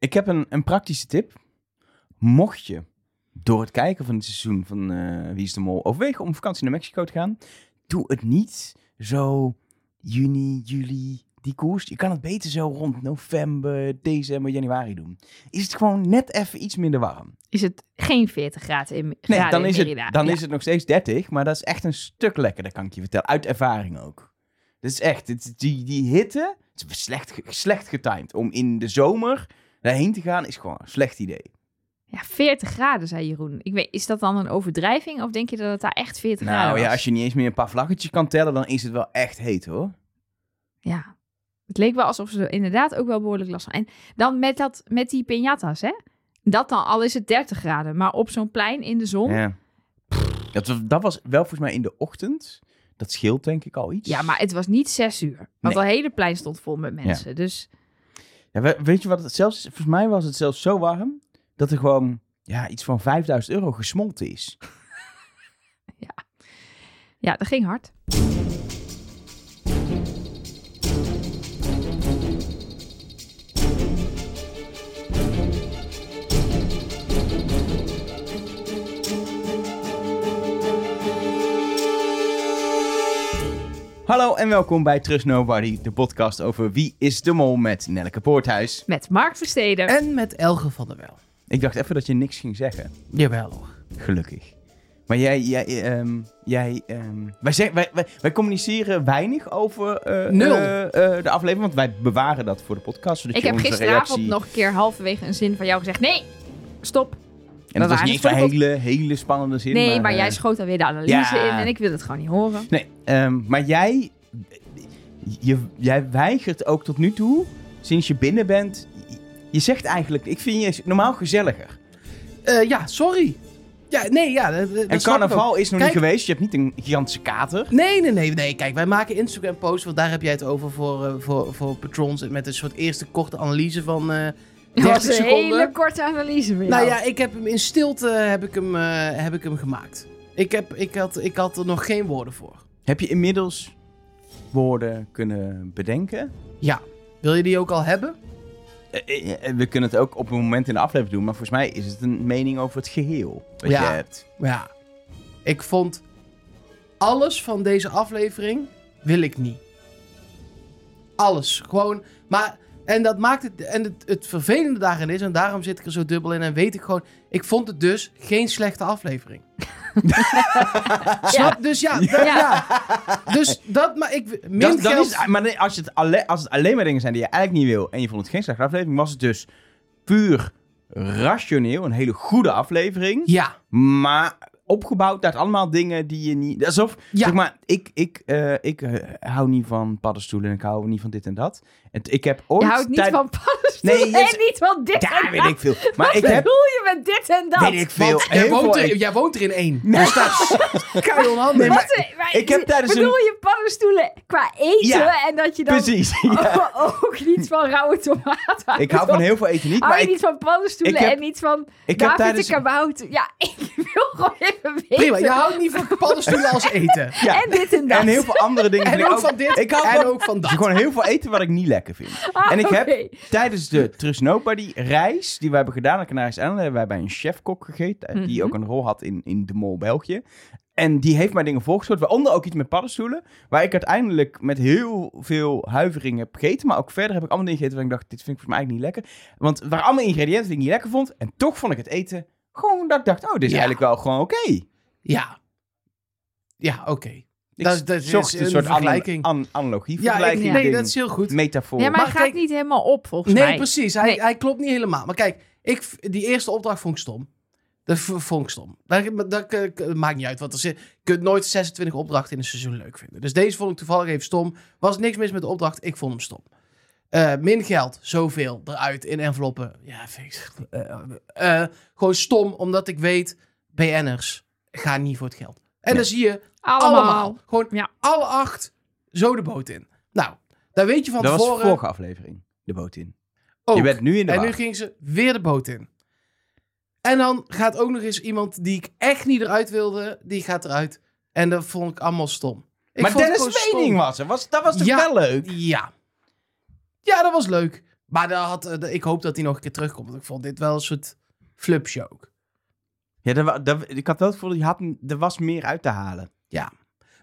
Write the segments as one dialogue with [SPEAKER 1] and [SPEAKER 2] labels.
[SPEAKER 1] Ik heb een, een praktische tip. Mocht je door het kijken van het seizoen van eh, Wie is de Mol overwegen om vakantie naar Mexico te gaan, doe het niet zo juni, juli, die koers. Je kan het beter zo rond november, december, januari doen. Is het gewoon net even iets minder warm.
[SPEAKER 2] Is het geen 40 graden in
[SPEAKER 1] Nee,
[SPEAKER 2] graden
[SPEAKER 1] dan, is het, dan
[SPEAKER 2] Ja.
[SPEAKER 1] is het nog steeds 30, maar dat is echt een stuk lekkerder, kan ik je vertellen. Uit ervaring ook. Dat is echt, het, die, die hitte, het is slecht, slecht getimed. Om in de zomer daarheen te gaan, is gewoon een slecht idee.
[SPEAKER 2] Ja, 40 graden, zei Jeroen. Ik weet, is dat dan een overdrijving of denk je dat het daar echt 40 graden
[SPEAKER 1] Nou
[SPEAKER 2] was?
[SPEAKER 1] ja, als je niet eens meer een paar vlaggetjes kan tellen, dan is het wel echt heet hoor.
[SPEAKER 2] Ja. Het leek wel alsof ze er inderdaad ook wel behoorlijk last van. En dan met, dat, met die piñatas, hè? Dat dan, al is het 30 graden, maar op zo'n plein in de zon. Ja,
[SPEAKER 1] Ja. Dat, was- dat was wel volgens mij in de ochtend. Dat scheelt denk ik al iets.
[SPEAKER 2] maar het was niet 6 uur. Want
[SPEAKER 1] Nee.
[SPEAKER 2] het hele plein stond vol met mensen. Dus
[SPEAKER 1] Ja, we- weet je wat het zelfs? Volgens mij was het zelfs zo warm dat er gewoon ja, iets van 5000 euro gesmolten is.
[SPEAKER 2] ja, dat ging hard.
[SPEAKER 1] Hallo en welkom bij Trust Nobody, de podcast over Wie is de Mol met Nelleke Poorthuis.
[SPEAKER 2] Met Mark Versteden.
[SPEAKER 3] En met Elge van der Wel.
[SPEAKER 1] Ik dacht even dat je niks ging zeggen.
[SPEAKER 3] Jawel hoor.
[SPEAKER 1] Gelukkig. Maar jij, jij, ehm, jij, ehm, wij, zeg, wij, wij, wij communiceren weinig over eh,
[SPEAKER 3] Nul.
[SPEAKER 1] eh, eh, de aflevering, want wij bewaren dat voor de podcast. Zodat
[SPEAKER 2] ik
[SPEAKER 1] je
[SPEAKER 2] heb gisteravond
[SPEAKER 1] reactie...
[SPEAKER 2] nog een keer halverwege een zin van jou gezegd. Nee, stop.
[SPEAKER 1] En dat was niet een hele, hele spannende zin.
[SPEAKER 2] Nee, maar,
[SPEAKER 1] eh,
[SPEAKER 2] jij schoot alweer de analyse
[SPEAKER 1] ja.
[SPEAKER 2] in en ik wil het gewoon niet horen.
[SPEAKER 1] Nee, ehm, maar jij, je, jij weigert ook tot nu toe, sinds je binnen bent, je zegt eigenlijk, ik vind je normaal gezelliger.
[SPEAKER 3] Eh, ja, sorry. Ja, nee, ja. dat- dat
[SPEAKER 1] en carnaval is nog
[SPEAKER 3] Kijk-
[SPEAKER 1] niet geweest, je hebt niet een gigantische kater.
[SPEAKER 3] Nee, nee, nee, nee. Kijk, wij maken Instagram posts, want daar heb jij het over voor, eh, voor, voor patrons. Met een soort eerste korte analyse van eh
[SPEAKER 2] Dat
[SPEAKER 3] 30
[SPEAKER 2] was een
[SPEAKER 3] seconden.
[SPEAKER 2] hele korte analyse bij
[SPEAKER 3] Nou
[SPEAKER 2] jou.
[SPEAKER 3] ja, ik heb hem in stilte heb ik hem, eh, heb ik hem gemaakt. Ik, heb, ik, had, ik had er nog geen woorden voor.
[SPEAKER 1] Heb je inmiddels woorden kunnen bedenken?
[SPEAKER 3] Ja. Wil je die ook al hebben?
[SPEAKER 1] Eh, eh, We kunnen het ook op een moment in de aflevering doen, maar volgens mij is het een mening over het geheel wat
[SPEAKER 3] Ja.
[SPEAKER 1] je hebt.
[SPEAKER 3] Ja. Ik vond alles van deze aflevering wil ik niet. Alles. Gewoon. Maar. En dat maakt het. En het, het vervelende daarin is. En daarom zit ik er zo dubbel in. En weet ik gewoon. Ik vond het dus geen slechte aflevering. Snap? Dus ja, dat- ja. Dus dat. Maar ik. Min
[SPEAKER 1] Dat, dat
[SPEAKER 3] geld.
[SPEAKER 1] is, maar nee, als, je het alle, als het alleen maar dingen zijn die je eigenlijk niet wil en je vond het geen slechte aflevering, was het dus puur rationeel, een hele goede aflevering,
[SPEAKER 3] Ja.
[SPEAKER 1] maar opgebouwd uit allemaal dingen die je niet... Alsof,
[SPEAKER 3] Ja.
[SPEAKER 1] zeg maar, ik, ik, eh, ik eh, hou niet van paddenstoelen en ik hou niet van dit en dat. Ik heb ooit...
[SPEAKER 2] Je houdt niet
[SPEAKER 1] tijd-
[SPEAKER 2] van paddenstoelen
[SPEAKER 1] Nee, je-
[SPEAKER 2] en niet van dit
[SPEAKER 1] Ja,
[SPEAKER 2] en
[SPEAKER 1] weet
[SPEAKER 2] dat.
[SPEAKER 1] ik veel. Maar
[SPEAKER 2] Wat
[SPEAKER 1] ik heb...
[SPEAKER 2] bedoel je met dit en dat?
[SPEAKER 1] Weet ik veel.
[SPEAKER 3] Want jij woont, er, jij woont er in één. Dus dat onhandig.
[SPEAKER 2] Eh, maar
[SPEAKER 1] ik heb tijdens
[SPEAKER 2] bedoel
[SPEAKER 1] een-
[SPEAKER 2] je paddenstoelen qua eten
[SPEAKER 1] Ja,
[SPEAKER 2] en dat je dan
[SPEAKER 1] Precies, ja.
[SPEAKER 2] ook niet van rauwe tomaten houdt?
[SPEAKER 1] Ik hou van heel veel eten niet,
[SPEAKER 2] Hou
[SPEAKER 1] maar
[SPEAKER 2] je
[SPEAKER 1] ik,
[SPEAKER 2] niet van paddenstoelen
[SPEAKER 1] ik heb-
[SPEAKER 2] en niet van
[SPEAKER 1] ik heb
[SPEAKER 2] David
[SPEAKER 1] tijdens...
[SPEAKER 2] de kabouter? Ja, ik wil gewoon even weten.
[SPEAKER 3] Prima, je houdt niet van paddenstoelen als eten.
[SPEAKER 1] Ja.
[SPEAKER 2] En dit en dat.
[SPEAKER 1] En heel veel andere dingen
[SPEAKER 3] En ook van dit.
[SPEAKER 1] Ik hou
[SPEAKER 3] en ook van dat.
[SPEAKER 1] gewoon heel veel eten wat ik niet lekker vind.
[SPEAKER 2] Ah,
[SPEAKER 1] En ik heb tijdens de Trust Nobody reis die we hebben gedaan naar Canarische eilanden, hebben wij bij een chefkok gegeten, eh, die
[SPEAKER 2] Mhm.
[SPEAKER 1] ook een rol had in, in de Mol België. En die heeft mij dingen voorgeschoten, waaronder ook iets met paddenstoelen, waar ik uiteindelijk met heel veel huivering heb gegeten. Maar ook verder heb ik allemaal dingen gegeten waar ik dacht, dit vind ik volgens mij eigenlijk niet lekker. Want waren allemaal ingrediënten die ik niet lekker vond. En toch vond ik het eten gewoon dat ik dacht, oh, dit is
[SPEAKER 3] Ja.
[SPEAKER 1] eigenlijk wel gewoon oké.
[SPEAKER 3] Ja. Ja, oké. Dat- dat is een
[SPEAKER 1] een soort
[SPEAKER 3] vergelijking.
[SPEAKER 1] an, an, analogie,
[SPEAKER 3] Ja, ik,
[SPEAKER 1] vergelijking,
[SPEAKER 3] nee,
[SPEAKER 1] ding,
[SPEAKER 3] dat is heel goed.
[SPEAKER 1] metafoor.
[SPEAKER 2] Ja, maar,
[SPEAKER 3] Maar
[SPEAKER 2] hij gaat
[SPEAKER 3] kijk-
[SPEAKER 2] niet helemaal op, volgens
[SPEAKER 3] Nee,
[SPEAKER 2] mij.
[SPEAKER 3] precies. Hij,
[SPEAKER 2] Nee.
[SPEAKER 3] hij klopt niet helemaal. Maar kijk, ik, die eerste opdracht vond ik stom. Dat vond ik stom. Dat, dat, dat- dat maakt niet uit. Want er zit, je kunt nooit 26 opdrachten in een seizoen leuk vinden. Dus deze vond ik toevallig even stom. Was niks mis met de opdracht. Ik vond hem stom. Eh, min geld, zoveel eruit in enveloppen. Ja, vind ik, eh, eh, gewoon stom, omdat ik weet, BN'ers gaan niet voor het geld. En dan zie je
[SPEAKER 2] Allemaal.
[SPEAKER 3] allemaal, gewoon
[SPEAKER 2] Ja.
[SPEAKER 3] alle acht, zo de boot in. Nou, daar weet je van
[SPEAKER 1] dat was de
[SPEAKER 3] tevoren...
[SPEAKER 1] vorige aflevering, de boot in.
[SPEAKER 3] ook.
[SPEAKER 1] Je bent nu in de
[SPEAKER 3] En nu ging ze weer de boot in. En dan gaat ook nog eens iemand die ik echt niet eruit wilde, die gaat eruit. En dat vond ik allemaal stom. Ik
[SPEAKER 1] maar
[SPEAKER 3] vond het
[SPEAKER 1] Dennis Wening was er. Was, dat was toch
[SPEAKER 3] Ja.
[SPEAKER 1] wel leuk?
[SPEAKER 3] Ja. Ja, dat was leuk. Maar had, eh, ik hoop dat hij nog een keer terugkomt. Want ik vond dit wel een soort flupshow.
[SPEAKER 1] Ja, er, er- ik had wel het gevoel, je had, er was meer uit te halen.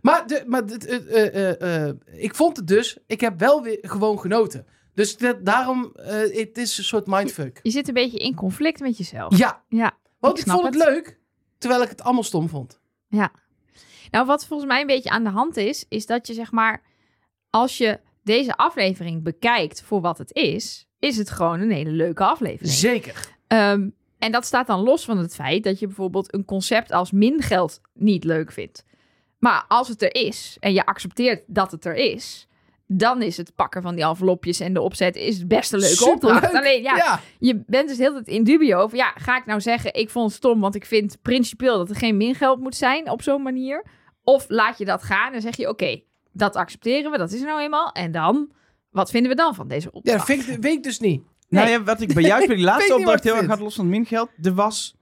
[SPEAKER 3] Maar, de, maar eh, eh, eh, ik vond het dus... Ik heb wel weer gewoon genoten. Dus dat- daarom... eh, het is een soort mindfuck.
[SPEAKER 2] Je zit een beetje in conflict met jezelf.
[SPEAKER 3] Ja,
[SPEAKER 2] Ja.
[SPEAKER 3] want
[SPEAKER 2] Ik
[SPEAKER 3] vond het
[SPEAKER 2] het.
[SPEAKER 3] leuk. Terwijl ik het allemaal stom vond.
[SPEAKER 2] Nou, wat volgens mij een beetje aan de hand is, is dat je zeg maar, als je deze aflevering bekijkt voor wat het is, is het gewoon een hele leuke aflevering.
[SPEAKER 3] Zeker.
[SPEAKER 2] Ehm, en dat staat dan los van het feit dat je bijvoorbeeld een concept als min geld niet leuk vindt. Maar als het er is en je accepteert dat het er is, dan is het pakken van die envelopjes en de opzet is best een leuke
[SPEAKER 3] Superleuk.
[SPEAKER 2] opdracht. Alleen ja,
[SPEAKER 3] ja.
[SPEAKER 2] je bent dus heel tijd in dubio over, ja, ga ik nou zeggen, ik vond het stom, want ik vind principieel dat er geen mingeld moet zijn op zo'n manier. Of laat je dat gaan en zeg je, oké, dat accepteren we, dat is er nou eenmaal. En dan, wat vinden we dan van deze
[SPEAKER 3] Ja,
[SPEAKER 2] opdracht?
[SPEAKER 3] dat vind ik, weet ik dus niet.
[SPEAKER 2] Nee.
[SPEAKER 1] Nou ja, wat ik bij jou bij die laatste opdracht
[SPEAKER 3] ik
[SPEAKER 1] heel erg had los van het mingeld. Er was,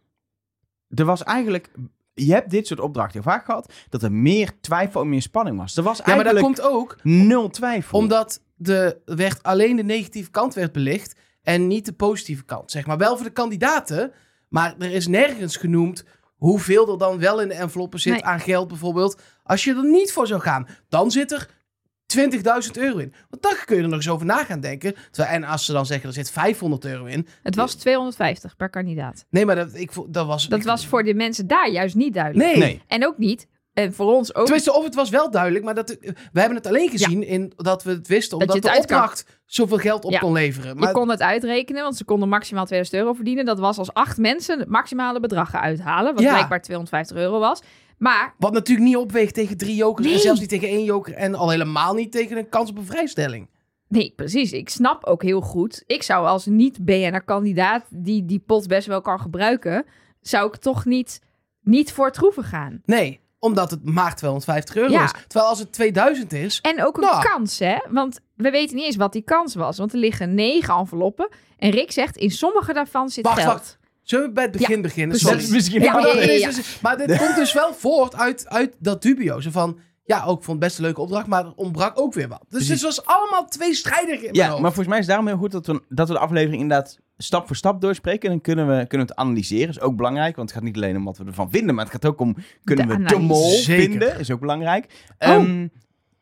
[SPEAKER 1] er was eigenlijk... Je hebt dit soort opdrachten heel vaak gehad. Dat er meer twijfel en meer spanning was. Er was
[SPEAKER 3] Ja, maar dat komt ook
[SPEAKER 1] nul twijfel.
[SPEAKER 3] omdat de, werd alleen de negatieve kant werd belicht en niet de positieve kant. Zeg maar wel voor de kandidaten, maar er is nergens genoemd hoeveel er dan wel in de enveloppen zit
[SPEAKER 2] Nee.
[SPEAKER 3] aan geld bijvoorbeeld. Als je er niet voor zou gaan, dan zit er 20.000 euro in. Want dan kun je er nog eens over na gaan denken. Terwijl, en als ze dan zeggen er zit 500 euro in.
[SPEAKER 2] Het was 250 per kandidaat.
[SPEAKER 3] Nee, maar dat, ik, dat was...
[SPEAKER 2] Dat
[SPEAKER 3] ik-
[SPEAKER 2] was voor de mensen daar juist niet duidelijk.
[SPEAKER 3] Nee.
[SPEAKER 1] Nee.
[SPEAKER 2] En ook niet, en voor ons ook,
[SPEAKER 3] Tenminste, of het was wel duidelijk, maar dat, we hebben het alleen gezien in dat we het wisten,
[SPEAKER 2] Dat
[SPEAKER 3] omdat
[SPEAKER 2] je het
[SPEAKER 3] de
[SPEAKER 2] kan.
[SPEAKER 3] opdracht zoveel geld op
[SPEAKER 2] Ja.
[SPEAKER 3] kon leveren. Maar
[SPEAKER 2] je kon het uitrekenen, want ze konden maximaal 2000 euro verdienen. Dat was als acht mensen het maximale bedrag uithalen, wat
[SPEAKER 3] Ja.
[SPEAKER 2] blijkbaar 250 euro was. Maar
[SPEAKER 3] Wat natuurlijk niet opweegt tegen drie jokers. En zelfs niet tegen één joker. En al helemaal niet tegen een kans op een vrijstelling.
[SPEAKER 2] Nee, precies. Ik snap ook heel goed. Ik zou als niet-BNR-kandidaat die die pot best wel kan gebruiken, zou ik toch niet, niet voor troeven gaan.
[SPEAKER 3] Nee, omdat het maar 250 euro
[SPEAKER 2] Ja.
[SPEAKER 3] is. Terwijl als het 2000 is...
[SPEAKER 2] En ook een
[SPEAKER 3] Nou.
[SPEAKER 2] kans, hè? Want we weten niet eens wat die kans was. Want er liggen negen enveloppen. En Rick zegt, in sommige daarvan zit
[SPEAKER 3] Wacht,
[SPEAKER 2] geld.
[SPEAKER 3] wacht. Zullen we bij het begin beginnen? Sorry.
[SPEAKER 1] Is misschien
[SPEAKER 2] Ja,
[SPEAKER 3] maar,
[SPEAKER 2] ja,
[SPEAKER 3] dat
[SPEAKER 2] ja,
[SPEAKER 3] is
[SPEAKER 2] ja.
[SPEAKER 3] dus- maar dit komt dus wel voort uit, uit dat dubio. Zo van, ja, ook vond het best een leuke opdracht, maar er ontbrak ook weer wat. Dus
[SPEAKER 1] Precies.
[SPEAKER 3] het was allemaal tweestrijdig in mijn
[SPEAKER 1] Ja,
[SPEAKER 3] hoofd.
[SPEAKER 1] maar volgens mij is het daarom heel goed dat we, dat we de aflevering inderdaad stap voor stap doorspreken. En dan kunnen we, kunnen we het analyseren. is ook belangrijk, want het gaat niet alleen om wat we ervan vinden. Maar het gaat ook om, kunnen
[SPEAKER 2] De
[SPEAKER 1] we de mol
[SPEAKER 3] Zeker.
[SPEAKER 1] vinden? Is ook belangrijk.
[SPEAKER 2] Oh.
[SPEAKER 1] Ehm,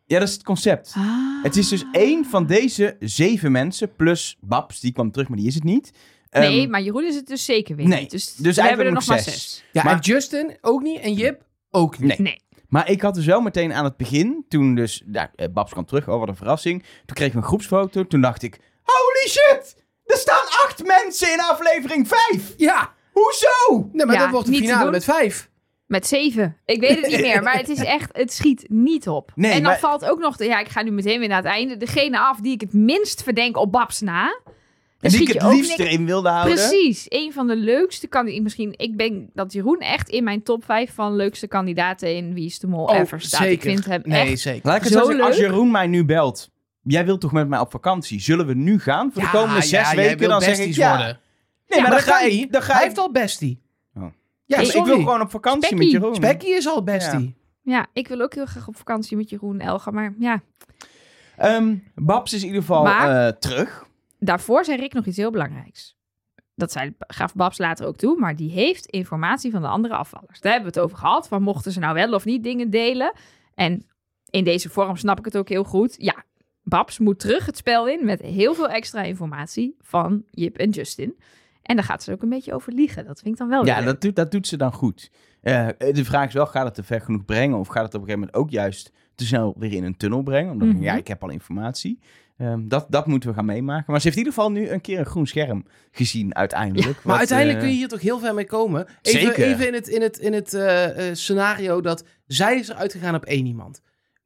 [SPEAKER 1] ja, dat is het concept.
[SPEAKER 2] Ah.
[SPEAKER 1] Het is dus één van deze zeven mensen, plus Babs, die kwam terug, maar die is het niet. Ehm,
[SPEAKER 2] Nee, maar Jeroen is het dus zeker weer
[SPEAKER 1] nee.
[SPEAKER 2] niet. Dus,
[SPEAKER 1] Dus
[SPEAKER 2] we hebben er nog maar
[SPEAKER 1] zes.
[SPEAKER 2] zes.
[SPEAKER 3] ja,
[SPEAKER 1] maar-
[SPEAKER 3] en Justin ook niet. En Jip ook niet.
[SPEAKER 1] Nee.
[SPEAKER 2] Nee.
[SPEAKER 1] Maar ik had dus wel meteen aan het begin, toen dus, ja, eh, Babs kwam terug, oh wat een verrassing. Toen kregen we een groepsfoto, toen dacht ik, holy shit! Er staan acht mensen in aflevering vijf!
[SPEAKER 3] Ja,
[SPEAKER 1] Hoezo?
[SPEAKER 3] nee, maar
[SPEAKER 2] Ja,
[SPEAKER 3] dan wordt de finale met vijf.
[SPEAKER 2] Met zeven. Ik weet het niet meer. Maar het is echt, het schiet niet op.
[SPEAKER 1] Nee,
[SPEAKER 2] en dan
[SPEAKER 1] maar-
[SPEAKER 2] valt ook nog, de, ja, ik ga nu meteen weer naar het einde. Degene af die ik het minst verdenk op Babs na.
[SPEAKER 1] En die ik
[SPEAKER 2] je
[SPEAKER 1] het liefst
[SPEAKER 2] niks-
[SPEAKER 1] erin wilde houden.
[SPEAKER 2] Precies. Een van de leukste kandidaten. Misschien, ik denk dat Jeroen echt in mijn top 5 van leukste kandidaten in Wie is de Mol
[SPEAKER 3] Oh,
[SPEAKER 2] ever staat.
[SPEAKER 3] zeker.
[SPEAKER 2] Ik vind hem
[SPEAKER 3] Nee,
[SPEAKER 2] echt...
[SPEAKER 3] zeker.
[SPEAKER 1] Laat ik het
[SPEAKER 2] Zo
[SPEAKER 1] zeggen, als. Jeroen mij nu belt, jij wilt toch met mij op vakantie? Zullen we nu gaan voor de komende zes
[SPEAKER 3] ja,
[SPEAKER 1] weken? Dan zeg ik ja.
[SPEAKER 3] worden.
[SPEAKER 1] Nee,
[SPEAKER 3] Ja,
[SPEAKER 1] maar
[SPEAKER 3] maar
[SPEAKER 1] dan ga ik.
[SPEAKER 3] niet.
[SPEAKER 1] Dan ga
[SPEAKER 3] Hij
[SPEAKER 1] ik
[SPEAKER 3] heeft al bestie.
[SPEAKER 1] Oh.
[SPEAKER 3] Ja,
[SPEAKER 1] ik,
[SPEAKER 3] sorry.
[SPEAKER 1] wil gewoon op vakantie
[SPEAKER 2] Spekkie.
[SPEAKER 1] met Jeroen.
[SPEAKER 3] Spekkie is al bestie.
[SPEAKER 2] Ja, ik wil ook heel graag op vakantie met Jeroen Elga. Maar ja,
[SPEAKER 1] Ehm, Babs is in ieder geval
[SPEAKER 2] Maar-
[SPEAKER 1] eh, terug.
[SPEAKER 2] Daarvoor zei Rick nog iets heel belangrijks. Dat zei, gaf Babs later ook toe, maar die heeft informatie van de andere afvallers. Daar hebben we het over gehad, van mochten ze nou wel of niet dingen delen. En in deze vorm snap ik het ook heel goed. Ja, Babs moet terug het spel in met heel veel extra informatie van Jip en Justin. En daar gaat ze ook een beetje over liegen. Dat vind ik dan wel
[SPEAKER 1] Ja, dat doet, dat doet ze dan goed. Eh, de vraag is wel, gaat het te ver genoeg brengen? Of gaat het op een gegeven moment ook juist te snel weer in een tunnel brengen? Omdat
[SPEAKER 2] Mhm.
[SPEAKER 1] ja, ik heb al informatie. Ehm, dat, dat moeten we gaan meemaken. Maar ze heeft in ieder geval nu een keer een groen scherm gezien uiteindelijk.
[SPEAKER 3] Maar
[SPEAKER 1] Wat,
[SPEAKER 3] uiteindelijk
[SPEAKER 1] eh,
[SPEAKER 3] kun je hier toch heel ver mee komen. Even,
[SPEAKER 1] Zeker.
[SPEAKER 3] even in het, in het, in het eh, eh, scenario dat zij is eruit gegaan op één iemand.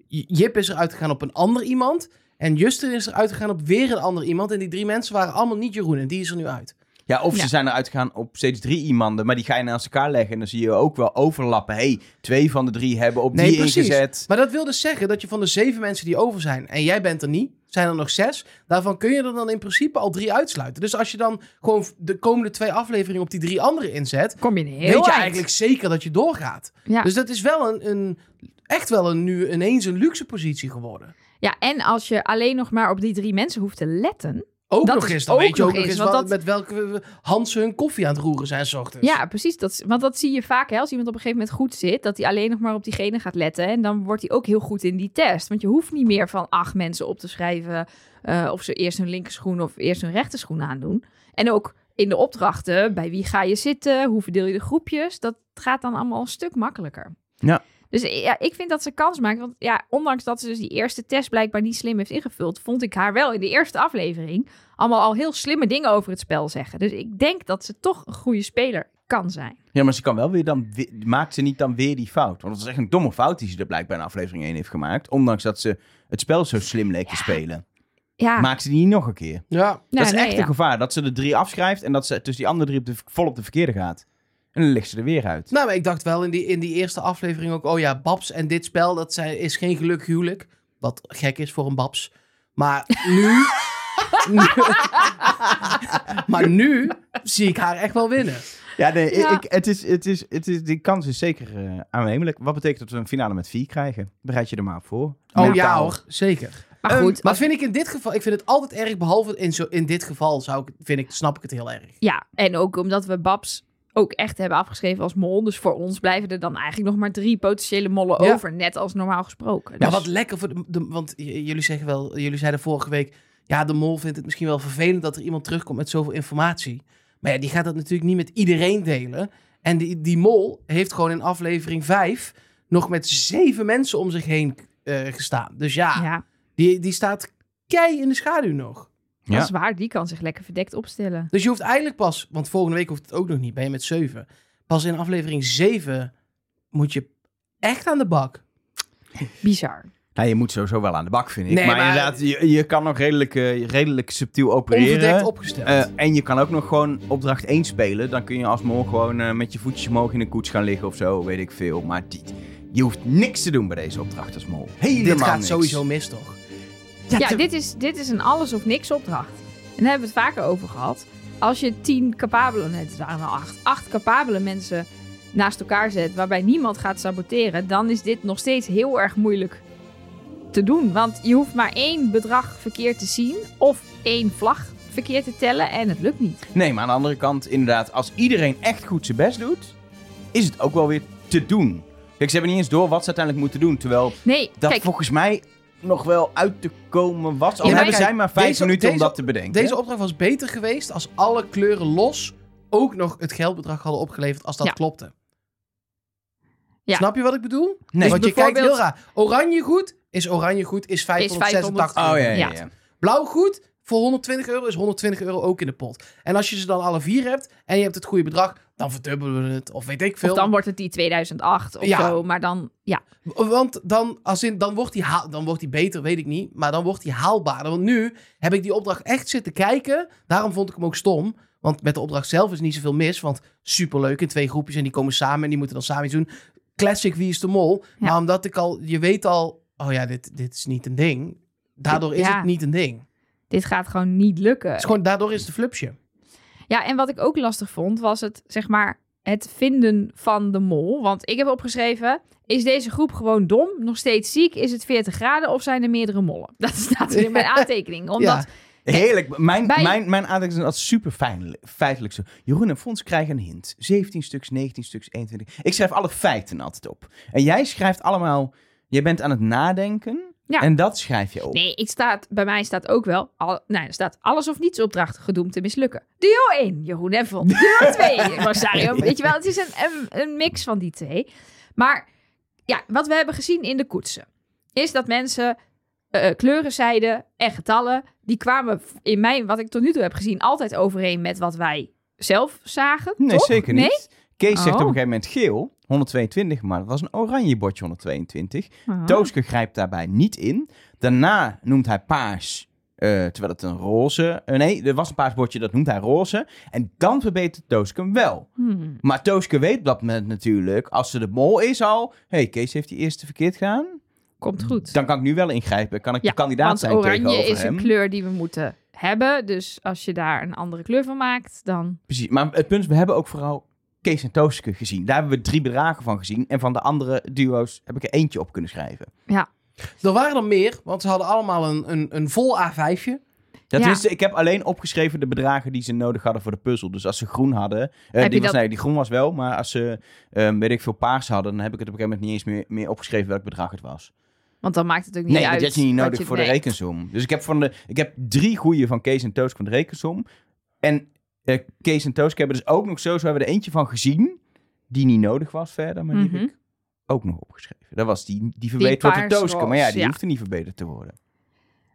[SPEAKER 3] Jip is eruit gegaan op een ander iemand. En Justin is eruit gegaan op weer een ander iemand. En die drie mensen waren allemaal niet Jeroen. En die is er nu uit.
[SPEAKER 1] Ja, of
[SPEAKER 2] Ja.
[SPEAKER 1] ze zijn eruit gegaan op steeds drie iemanden, maar die ga je naast elkaar leggen. En dan zie je ook wel overlappen. hey, twee van de drie hebben op
[SPEAKER 3] Nee,
[SPEAKER 1] die
[SPEAKER 3] precies.
[SPEAKER 1] ingezet.
[SPEAKER 3] Maar dat wil dus zeggen dat je van de zeven mensen die over zijn. En jij bent er niet. Zijn er nog zes. Daarvan kun je er dan in principe al drie uitsluiten. Dus als je dan gewoon de komende twee afleveringen op die drie anderen inzet.
[SPEAKER 2] Kom je heel
[SPEAKER 3] weet je
[SPEAKER 2] eind.
[SPEAKER 3] eigenlijk zeker dat je doorgaat.
[SPEAKER 2] Ja.
[SPEAKER 3] Dus dat is wel een, een echt wel een, nu ineens een luxe positie geworden.
[SPEAKER 2] Ja, en als je alleen nog maar op die drie mensen hoeft te letten,
[SPEAKER 3] Ook
[SPEAKER 2] Dat
[SPEAKER 3] nog
[SPEAKER 2] is
[SPEAKER 3] eens. Dan
[SPEAKER 2] ook
[SPEAKER 3] weet je ook
[SPEAKER 2] nog
[SPEAKER 3] nog
[SPEAKER 2] eens,
[SPEAKER 3] wat-
[SPEAKER 2] dat-
[SPEAKER 3] met welke hand ze hun koffie aan het roeren zijn s ochtends.
[SPEAKER 2] Ja, precies. Dat, want dat zie je vaak hè, als iemand op een gegeven moment goed zit. Dat hij alleen nog maar op diegene gaat letten. En dan wordt hij ook heel goed in die test. Want je hoeft niet meer van acht mensen op te schrijven. eh, of ze eerst hun linkerschoen of eerst hun rechterschoen aandoen. En ook in de opdrachten. Bij wie ga je zitten? Hoe verdeel je de groepjes? Dat gaat dan allemaal een stuk makkelijker.
[SPEAKER 1] Ja.
[SPEAKER 2] Dus ja, ik vind dat ze kans maakt. Want ja, ondanks dat ze dus die eerste test blijkbaar niet slim heeft ingevuld, vond ik haar wel in de eerste aflevering allemaal al heel slimme dingen over het spel zeggen. Dus ik denk dat ze toch een goede speler kan zijn.
[SPEAKER 1] Ja, maar ze kan wel weer dan... we- Maakt ze niet dan weer die fout? Want dat is echt een domme fout die ze er blijkbaar in aflevering 1 heeft gemaakt. Ondanks dat ze het spel zo slim leek te spelen.
[SPEAKER 2] Ja,
[SPEAKER 1] Maakt ze die niet nog een keer?
[SPEAKER 3] Ja.
[SPEAKER 2] nou,
[SPEAKER 1] dat is
[SPEAKER 2] nee,
[SPEAKER 1] echt
[SPEAKER 2] ja.
[SPEAKER 1] een gevaar. Dat ze er drie afschrijft en dat ze tussen die andere drie op de, vol op de verkeerde gaat. En dan ligt ze er weer uit.
[SPEAKER 3] Nou, maar ik dacht wel in die, in die eerste aflevering ook... Oh ja, Babs en dit spel, dat zijn, is geen gelukkig huwelijk. Wat gek is voor een Babs. Maar nu... nu- maar nu zie ik haar echt wel winnen.
[SPEAKER 1] Ja, nee,
[SPEAKER 2] Ja.
[SPEAKER 1] Ik, het is, het is, het is, die kans is zeker eh aannemelijk. Wat betekent dat we een finale met vier krijgen? Bereid je er maar op voor.
[SPEAKER 3] Oh ja hoor, zeker.
[SPEAKER 2] Maar
[SPEAKER 3] Ehm,
[SPEAKER 2] goed,
[SPEAKER 3] maar
[SPEAKER 2] als-
[SPEAKER 3] vind ik in dit geval... Ik vind het altijd erg, behalve in, zo, in dit geval zou ik, vind ik, snap ik het heel erg.
[SPEAKER 2] ja, en ook omdat we Babs ook echt hebben afgeschreven als mol. Dus voor ons blijven er dan eigenlijk nog maar drie potentiële mollen
[SPEAKER 3] Ja.
[SPEAKER 2] over. Net als normaal gesproken.
[SPEAKER 3] Ja,
[SPEAKER 2] Dus-
[SPEAKER 3] wat lekker voor de, de- want jullie zeggen wel, jullie zeiden vorige week, ja, de mol vindt het misschien wel vervelend dat er iemand terugkomt met zoveel informatie. Maar ja, die gaat dat natuurlijk niet met iedereen delen. En die, die mol heeft gewoon in aflevering 5 nog met zeven mensen om zich heen eh, gestaan. Dus ja,
[SPEAKER 2] ja,
[SPEAKER 3] die, die staat kei in de schaduw nog.
[SPEAKER 2] Dat
[SPEAKER 1] Ja.
[SPEAKER 2] is waar. Die kan zich lekker verdekt opstellen.
[SPEAKER 3] Dus je hoeft eigenlijk pas, want volgende week hoeft het ook nog niet, ben je met zeven. Pas in aflevering 7 moet je echt aan de bak.
[SPEAKER 2] Bizar.
[SPEAKER 1] Nou, je moet sowieso wel aan de bak, vind ik.
[SPEAKER 3] Nee,
[SPEAKER 1] maar,
[SPEAKER 3] maar-
[SPEAKER 1] inderdaad, je, je kan nog redelijk, eh, redelijk subtiel opereren.
[SPEAKER 3] Onverdekt opgesteld.
[SPEAKER 1] Eh, en je kan ook nog gewoon opdracht 1 spelen. Dan kun je als mol gewoon eh, met je voetjes omhoog in een koets gaan liggen of zo, weet ik veel. Maar die, je hoeft niks te doen bij deze opdracht als mol. Helemaal
[SPEAKER 3] Dit gaat
[SPEAKER 1] niks.
[SPEAKER 3] sowieso mis, toch?
[SPEAKER 2] Ja,
[SPEAKER 1] te-
[SPEAKER 2] dit, is, dit is een alles of niks opdracht. En daar hebben we het vaker over gehad. Als je tien capabele, nee, het waren wel acht, acht capabele mensen naast elkaar zet, waarbij niemand gaat saboteren, dan is dit nog steeds heel erg moeilijk te doen. Want je hoeft maar één bedrag verkeerd te zien of één vlag verkeerd te tellen en het lukt niet.
[SPEAKER 1] Nee, maar aan de andere kant, inderdaad, als iedereen echt goed zijn best doet, is het ook wel weer te doen. Kijk, ze hebben niet eens door wat ze uiteindelijk moeten doen. Terwijl
[SPEAKER 2] Nee,
[SPEAKER 1] dat
[SPEAKER 2] kijk,
[SPEAKER 1] volgens mij nog wel uit te komen was. Al
[SPEAKER 2] Ja,
[SPEAKER 1] hebben
[SPEAKER 3] kijk,
[SPEAKER 1] zij maar vijf
[SPEAKER 3] deze-
[SPEAKER 1] minuten om dat te bedenken.
[SPEAKER 3] Deze opdracht was beter geweest als alle kleuren los ook nog het geldbedrag hadden opgeleverd als dat
[SPEAKER 2] Ja.
[SPEAKER 3] klopte.
[SPEAKER 2] Ja.
[SPEAKER 3] Snap je wat ik bedoel?
[SPEAKER 1] Nee.
[SPEAKER 3] Want je kijkt heel raar. Oranje goed is oranje goed is 586
[SPEAKER 1] Oh
[SPEAKER 3] euro.
[SPEAKER 1] ja, ja,
[SPEAKER 2] Ja.
[SPEAKER 1] ja.
[SPEAKER 3] Blauw goed voor 120 euro is 120 euro ook in de pot. En als je ze dan alle vier hebt en je hebt het goede bedrag, dan verdubbelen we het. Of weet ik veel.
[SPEAKER 2] of dan wordt het die 2008 of
[SPEAKER 3] Ja.
[SPEAKER 2] zo, maar dan, ja.
[SPEAKER 3] Want dan, als in, dan, wordt die haal, dan wordt die beter, weet ik niet. Maar dan wordt die haalbaarder. Want nu heb ik die opdracht echt zitten kijken. Daarom vond ik hem ook stom. Want met de opdracht zelf is niet zoveel mis. Want superleuk in twee groepjes en die komen samen en die moeten dan samen iets doen. Classic Wie is de Mol.
[SPEAKER 2] Ja.
[SPEAKER 3] Maar omdat ik al, je weet al, oh ja, dit, dit is niet een ding. Daardoor is
[SPEAKER 2] Ja.
[SPEAKER 3] het niet een ding.
[SPEAKER 2] Dit gaat gewoon niet lukken.
[SPEAKER 3] Het is gewoon, daardoor is het een flupsje.
[SPEAKER 2] Ja, en wat ik ook lastig vond, was het, zeg maar, het vinden van de mol. Want ik heb opgeschreven, is deze groep gewoon dom, nog steeds ziek, is het 40 graden of zijn er meerdere mollen? Dat staat er in mijn aantekening. Omdat,
[SPEAKER 1] Heerlijk. Mijn,
[SPEAKER 2] Bij-
[SPEAKER 1] mijn, is altijd super fijn, feitelijk zo. Jeroen en Fons krijgen een hint. 17 stuks, 19 stuks, 21. Ik schrijf alle feiten altijd op. En jij schrijft allemaal... Je bent aan het nadenken.
[SPEAKER 2] Ja.
[SPEAKER 1] En dat schrijf je op.
[SPEAKER 2] nee, ik staat, bij mij staat ook wel, al, nou, er staat alles of niets opdracht gedoemd te mislukken. Duo 1, Jeroen en Von. Duo 2, Rosario. Weet je wel, het is een, een, een mix van die twee. Maar ja, wat we hebben gezien in de koetsen, is dat mensen eh, kleuren zeiden en getallen, die kwamen in mijn, wat ik tot nu toe heb gezien, altijd overeen met wat wij zelf zagen.
[SPEAKER 1] Nee,
[SPEAKER 2] toch?
[SPEAKER 1] zeker
[SPEAKER 2] Nee?
[SPEAKER 1] niet. Kees zegt op
[SPEAKER 2] Oh.
[SPEAKER 1] een gegeven moment geel, 122, maar dat was een oranje bordje 122.
[SPEAKER 2] Ah.
[SPEAKER 1] Tooske grijpt daarbij niet in. Daarna noemt hij paars, eh, terwijl het een roze... eh, nee, er was een paars bordje, dat noemt hij roze. En dan verbetert Tooske hem wel.
[SPEAKER 2] Hmm.
[SPEAKER 1] Maar Tooske weet op dat moment natuurlijk, als ze de mol is al... hey, Kees heeft die eerste verkeerd gedaan.
[SPEAKER 2] Komt goed.
[SPEAKER 1] Dan kan ik nu wel ingrijpen. Kan ik
[SPEAKER 2] Ja,
[SPEAKER 1] de kandidaat zijn
[SPEAKER 2] oranje
[SPEAKER 1] tegenover
[SPEAKER 2] is
[SPEAKER 1] hem.
[SPEAKER 2] een kleur die we moeten hebben. Dus als je daar een andere kleur van maakt, dan...
[SPEAKER 1] Precies, maar het punt is, we hebben ook vooral Kees en Tooske gezien. Daar hebben we drie bedragen van gezien. En van de andere duo's heb ik er eentje op kunnen schrijven.
[SPEAKER 3] Er waren er meer, want ze hadden allemaal een, een, een vol A5'je.
[SPEAKER 1] Ja, tenminste, ik heb alleen opgeschreven de bedragen die ze nodig hadden voor de puzzel. Dus als ze groen hadden, eh, die, was,
[SPEAKER 2] dat-
[SPEAKER 1] nee, die groen was wel, maar als ze, ehm, weet ik veel, paars hadden, dan heb ik het op een gegeven moment niet eens meer, meer opgeschreven welk bedrag het was.
[SPEAKER 2] Want dan maakt het ook niet
[SPEAKER 1] Nee,
[SPEAKER 2] uit.
[SPEAKER 1] dat had je niet nodig
[SPEAKER 2] je-
[SPEAKER 1] voor
[SPEAKER 2] nee.
[SPEAKER 1] de rekensom. Dus ik heb, van de, ik heb drie goede van Kees en Toosk van de rekensom. En eh, Kees en Toosk hebben dus ook nog zo, zo hebben we er eentje van gezien, die niet nodig was verder, maar die
[SPEAKER 2] Mhm.
[SPEAKER 1] heb ik ook nog opgeschreven. Dat was die, die verbeterd wordt Tooske, maar ja, die
[SPEAKER 2] ja.
[SPEAKER 1] hoeft er niet verbeterd te worden.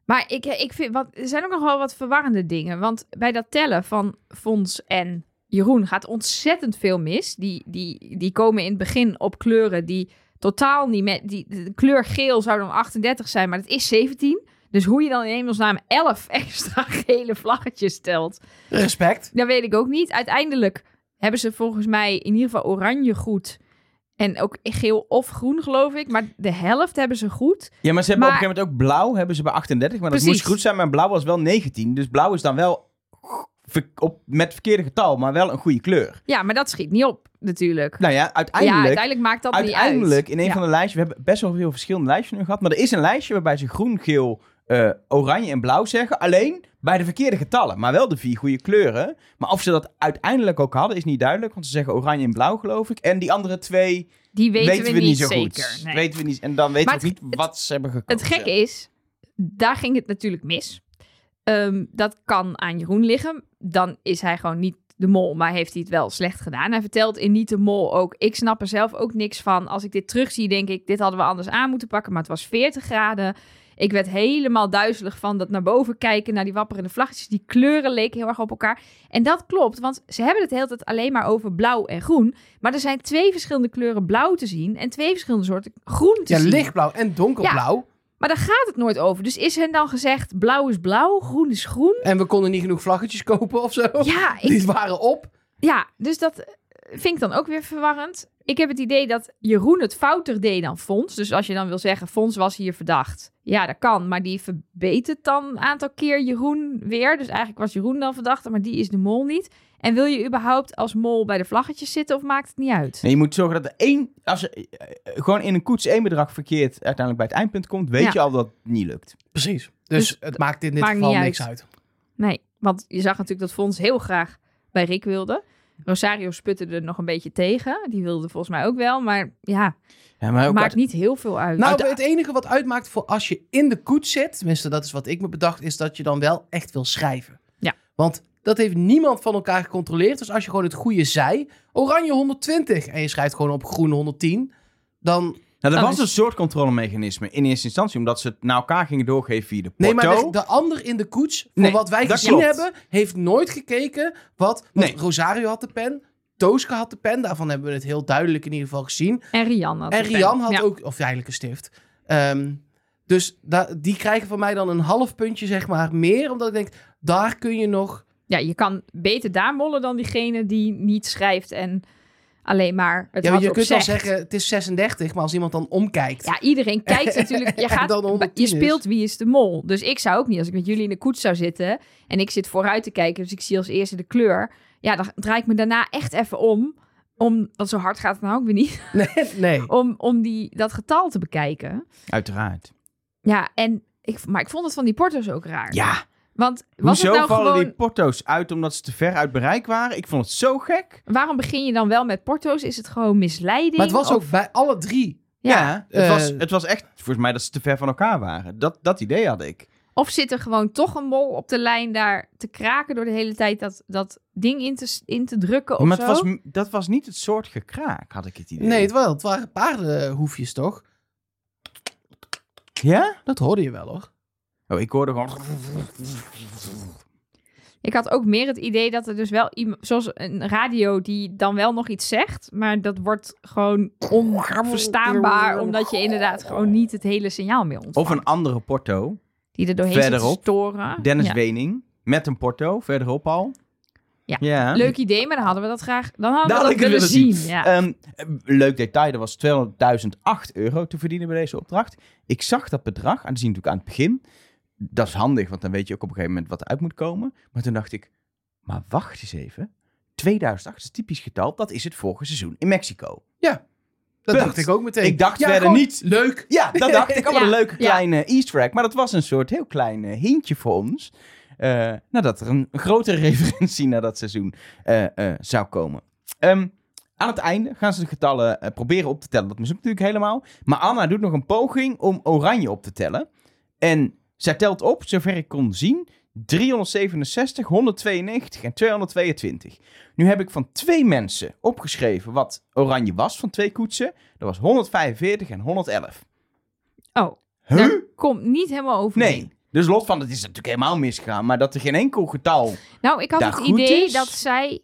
[SPEAKER 2] Maar ik, ik vind, wat, er zijn ook nog wel wat verwarrende dingen. Want bij dat tellen van Fons en Jeroen gaat ontzettend veel mis. Die, die, die komen in het begin op kleuren die totaal niet met... Die, de kleur geel zou dan 38 zijn, maar het is 17. Dus hoe je dan in hemelsnaam 11 extra gele vlaggetjes stelt,
[SPEAKER 3] Respect.
[SPEAKER 2] dat weet ik ook niet. Uiteindelijk hebben ze volgens mij in ieder geval oranje goed. En ook geel of groen, geloof ik. Maar de helft hebben ze goed.
[SPEAKER 1] Ja, maar ze hebben
[SPEAKER 2] Maar-
[SPEAKER 1] op een gegeven moment ook blauw, hebben ze bij 38, maar dat
[SPEAKER 2] Precies.
[SPEAKER 1] moest goed zijn, maar blauw was wel 19. Dus blauw is dan wel ver- op, met verkeerde getal, maar wel een goede kleur.
[SPEAKER 2] Ja, maar dat schiet niet op, natuurlijk.
[SPEAKER 1] Nou ja,
[SPEAKER 2] ja,
[SPEAKER 1] uiteindelijk,
[SPEAKER 2] uiteindelijk maakt dat
[SPEAKER 1] uiteindelijk
[SPEAKER 2] niet uit.
[SPEAKER 1] in een
[SPEAKER 2] Ja.
[SPEAKER 1] van de lijstjes, we hebben best wel veel verschillende lijstjes nu gehad, maar er is een lijstje waarbij ze groen, geel, eh, oranje en blauw zeggen. Alleen bij de verkeerde getallen, maar wel de vier goede kleuren. Maar of ze dat uiteindelijk ook hadden, is niet duidelijk, want ze zeggen oranje en blauw, geloof ik. En die andere twee
[SPEAKER 2] Die weten,
[SPEAKER 1] we, niet zo
[SPEAKER 2] zeker.
[SPEAKER 1] goed.
[SPEAKER 2] Nee.
[SPEAKER 1] Weten we niet, en dan weten
[SPEAKER 2] Maar
[SPEAKER 1] we ook niet wat ze hebben gekozen.
[SPEAKER 2] Het gekke is, daar ging het natuurlijk mis. Ehm, dat kan aan Jeroen liggen. Dan is hij gewoon niet de mol, maar heeft hij het wel slecht gedaan. Hij vertelt in Niet de Mol ook, ik snap er zelf ook niks van. Als ik dit terugzie, denk ik, dit hadden we anders aan moeten pakken. Maar het was 40 graden. Ik werd helemaal duizelig van dat naar boven kijken, naar die wapperende vlaggetjes. Die kleuren leken heel erg op elkaar. En dat klopt, want ze hebben het de hele tijd alleen maar over blauw en groen. Maar er zijn twee verschillende kleuren blauw te zien en twee verschillende soorten groen te
[SPEAKER 3] Ja,
[SPEAKER 2] zien.
[SPEAKER 3] lichtblauw en donkerblauw.
[SPEAKER 2] Maar daar gaat het nooit over. Dus is hen dan gezegd, blauw is blauw, groen is groen?
[SPEAKER 3] En we konden niet genoeg vlaggetjes kopen of zo.
[SPEAKER 2] Ja, ik,
[SPEAKER 3] Die waren op.
[SPEAKER 2] ja, dus dat vind ik dan ook weer verwarrend. Ik heb het idee dat Jeroen het fouter deed dan Fons. Dus als je dan wil zeggen, Fons was hier verdacht. Ja, dat kan. Maar die verbetert dan een aantal keer Jeroen weer. Dus eigenlijk was Jeroen dan verdachte, maar die is de mol niet. En wil je überhaupt als mol bij de vlaggetjes zitten of maakt het niet uit?
[SPEAKER 1] Nee, je moet zorgen dat er één, als er eh, gewoon in een koets één bedrag verkeerd uiteindelijk bij het eindpunt komt, weet
[SPEAKER 2] Ja.
[SPEAKER 1] je al dat het niet lukt.
[SPEAKER 3] Precies. Dus,
[SPEAKER 2] Dus
[SPEAKER 3] het maakt in dit
[SPEAKER 2] maakt
[SPEAKER 3] geval
[SPEAKER 2] niet
[SPEAKER 3] niks
[SPEAKER 2] uit.
[SPEAKER 3] uit.
[SPEAKER 2] Nee, want je zag natuurlijk dat Fons heel graag bij Rick wilde. Rosario sputte er nog een beetje tegen. Die wilde volgens mij ook wel. Maar ja,
[SPEAKER 1] Ja, maar ook
[SPEAKER 2] maakt
[SPEAKER 1] uit-
[SPEAKER 2] niet heel veel uit.
[SPEAKER 3] Nou, het enige wat uitmaakt voor als je in de koets zit, tenminste dat is wat ik me bedacht, is dat je dan wel echt wil schrijven.
[SPEAKER 2] Ja.
[SPEAKER 3] Want dat heeft niemand van elkaar gecontroleerd. Dus als je gewoon het goede zei, oranje 120 en je schrijft gewoon op groen 110, dan...
[SPEAKER 1] nou, er
[SPEAKER 2] Dan
[SPEAKER 1] was
[SPEAKER 2] is-
[SPEAKER 1] een soort controlemechanisme in eerste instantie, omdat ze het naar elkaar gingen doorgeven via de porto.
[SPEAKER 3] Nee, maar de, de ander in de koets, voor
[SPEAKER 1] Nee,
[SPEAKER 3] wat wij
[SPEAKER 1] dat
[SPEAKER 3] gezien
[SPEAKER 1] klopt.
[SPEAKER 3] hebben, heeft nooit gekeken wat... Want
[SPEAKER 1] Nee.
[SPEAKER 3] Rosario had de pen, Tooske had de pen, daarvan hebben we het heel duidelijk in ieder geval gezien.
[SPEAKER 2] En Rian had
[SPEAKER 3] En Rian had
[SPEAKER 2] Ja.
[SPEAKER 3] ook, of eigenlijk een stift. Ehm, dus da- die krijgen van mij dan een half puntje, zeg maar, meer. Omdat ik denk, daar kun je nog...
[SPEAKER 2] Ja, je kan beter daar mollen dan diegene die niet schrijft en alleen maar het
[SPEAKER 3] Ja, je kunt wel zeggen, het is 36, maar als iemand dan omkijkt...
[SPEAKER 2] Ja, iedereen kijkt natuurlijk. Je, gaat,
[SPEAKER 3] dan 110
[SPEAKER 2] je speelt wie is de mol. Dus ik zou ook niet, als ik met jullie in de koets zou zitten en ik zit vooruit te kijken, dus ik zie als eerste de kleur. Ja, dan draai ik me daarna echt even om. om want zo hard gaat het nou ook weer niet.
[SPEAKER 3] Nee, nee.
[SPEAKER 2] Om, om die, dat getal te bekijken.
[SPEAKER 1] Uiteraard.
[SPEAKER 2] Ja, en ik, maar ik vond het van die porto's ook raar.
[SPEAKER 1] Ja,
[SPEAKER 2] Want was
[SPEAKER 1] hoezo
[SPEAKER 2] het nou
[SPEAKER 1] vallen
[SPEAKER 2] gewoon...
[SPEAKER 1] die porto's uit omdat ze te ver uit bereik waren? Ik vond het zo gek.
[SPEAKER 2] Waarom begin je dan wel met porto's? Is het gewoon misleiding?
[SPEAKER 3] Maar het was
[SPEAKER 2] Of-
[SPEAKER 3] ook bij alle drie.
[SPEAKER 1] Ja, het,
[SPEAKER 3] eh,
[SPEAKER 1] was, het was echt volgens mij dat ze te ver van elkaar waren. Dat, dat idee had ik.
[SPEAKER 2] Of zit er gewoon toch een mol op de lijn daar te kraken door de hele tijd dat, dat ding in te, in te drukken of
[SPEAKER 1] maar het
[SPEAKER 2] zo?
[SPEAKER 1] was, dat was niet het soort gekraak, had ik het idee.
[SPEAKER 3] Nee, het, wel, het waren paardenhoefjes, toch?
[SPEAKER 1] Ja?
[SPEAKER 3] Dat hoorde je wel, hoor.
[SPEAKER 1] Oh, ik hoorde gewoon...
[SPEAKER 2] Ik had ook meer het idee dat er dus wel iemand, zoals een radio die dan wel nog iets zegt, maar dat wordt gewoon onverstaanbaar omdat je inderdaad gewoon niet het hele signaal meer ontvangt.
[SPEAKER 1] Of een andere porto.
[SPEAKER 2] die er doorheen zit te
[SPEAKER 1] verderop,
[SPEAKER 2] storen.
[SPEAKER 1] Dennis
[SPEAKER 2] Ja.
[SPEAKER 1] Wening. Met een porto, verderop al.
[SPEAKER 2] Ja.
[SPEAKER 1] ja.
[SPEAKER 2] Leuk idee, maar dan hadden we dat graag. Dan hadden
[SPEAKER 1] Dat
[SPEAKER 2] we dat willen zien. Ja.
[SPEAKER 1] Ehm, leuk detail, er was 200.008 euro te verdienen bij deze opdracht. Ik zag dat bedrag, en dat zie je natuurlijk aan het begin. Dat is handig, want dan weet je ook op een gegeven moment wat er uit moet komen. Maar toen dacht ik, maar wacht eens even. 2008 is een typisch getal, dat is het vorige seizoen in Mexico.
[SPEAKER 3] Dat
[SPEAKER 1] Punt.
[SPEAKER 3] dacht ik ook meteen.
[SPEAKER 1] Ik dacht
[SPEAKER 3] Ja,
[SPEAKER 1] verder
[SPEAKER 3] gewoon
[SPEAKER 1] niet.
[SPEAKER 3] Leuk.
[SPEAKER 1] Ja, dat dacht ik. Allemaal
[SPEAKER 2] Ja,
[SPEAKER 1] een leuke
[SPEAKER 2] ja.
[SPEAKER 1] kleine easter egg. Maar dat was een soort heel klein hintje voor ons. eh, nadat er een grotere referentie naar dat seizoen eh, eh, zou komen. Ehm, aan het einde gaan ze de getallen proberen op te tellen. Dat mislukt natuurlijk helemaal. Maar Anna doet nog een poging om oranje op te tellen. En zij telt op, zover ik kon zien, 367, 192 en 222. Nu heb ik van twee mensen opgeschreven wat oranje was van twee koetsen. Dat was 145 en 111.
[SPEAKER 2] Oh,
[SPEAKER 1] Huh?
[SPEAKER 2] daar komt niet helemaal overeen.
[SPEAKER 1] Nee. Dus los van, het is natuurlijk helemaal misgegaan. Maar dat er geen enkel getal...
[SPEAKER 2] Nou, ik had het idee
[SPEAKER 1] is.
[SPEAKER 2] dat zij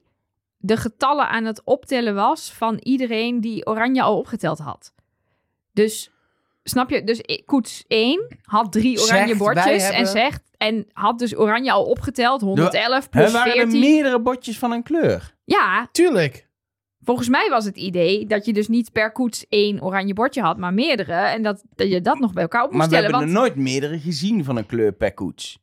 [SPEAKER 2] de getallen aan het optellen was van iedereen die oranje al opgeteld had. Dus, snap je? Dus koets 1 had drie oranje
[SPEAKER 3] Zegt,
[SPEAKER 2] bordjes en
[SPEAKER 3] hebben-
[SPEAKER 2] zegt... En had dus oranje al opgeteld, 111 plus
[SPEAKER 1] Er waren er
[SPEAKER 2] 14.
[SPEAKER 1] meerdere botjes van een kleur.
[SPEAKER 2] Ja,
[SPEAKER 3] Tuurlijk.
[SPEAKER 2] volgens mij was het idee dat je dus niet per koets één oranje bordje had, maar meerdere. En dat, dat je dat nog bij elkaar op moest
[SPEAKER 1] Maar we
[SPEAKER 2] tellen.
[SPEAKER 1] hebben
[SPEAKER 2] Want,
[SPEAKER 1] er nooit meerdere gezien van een kleur per koets.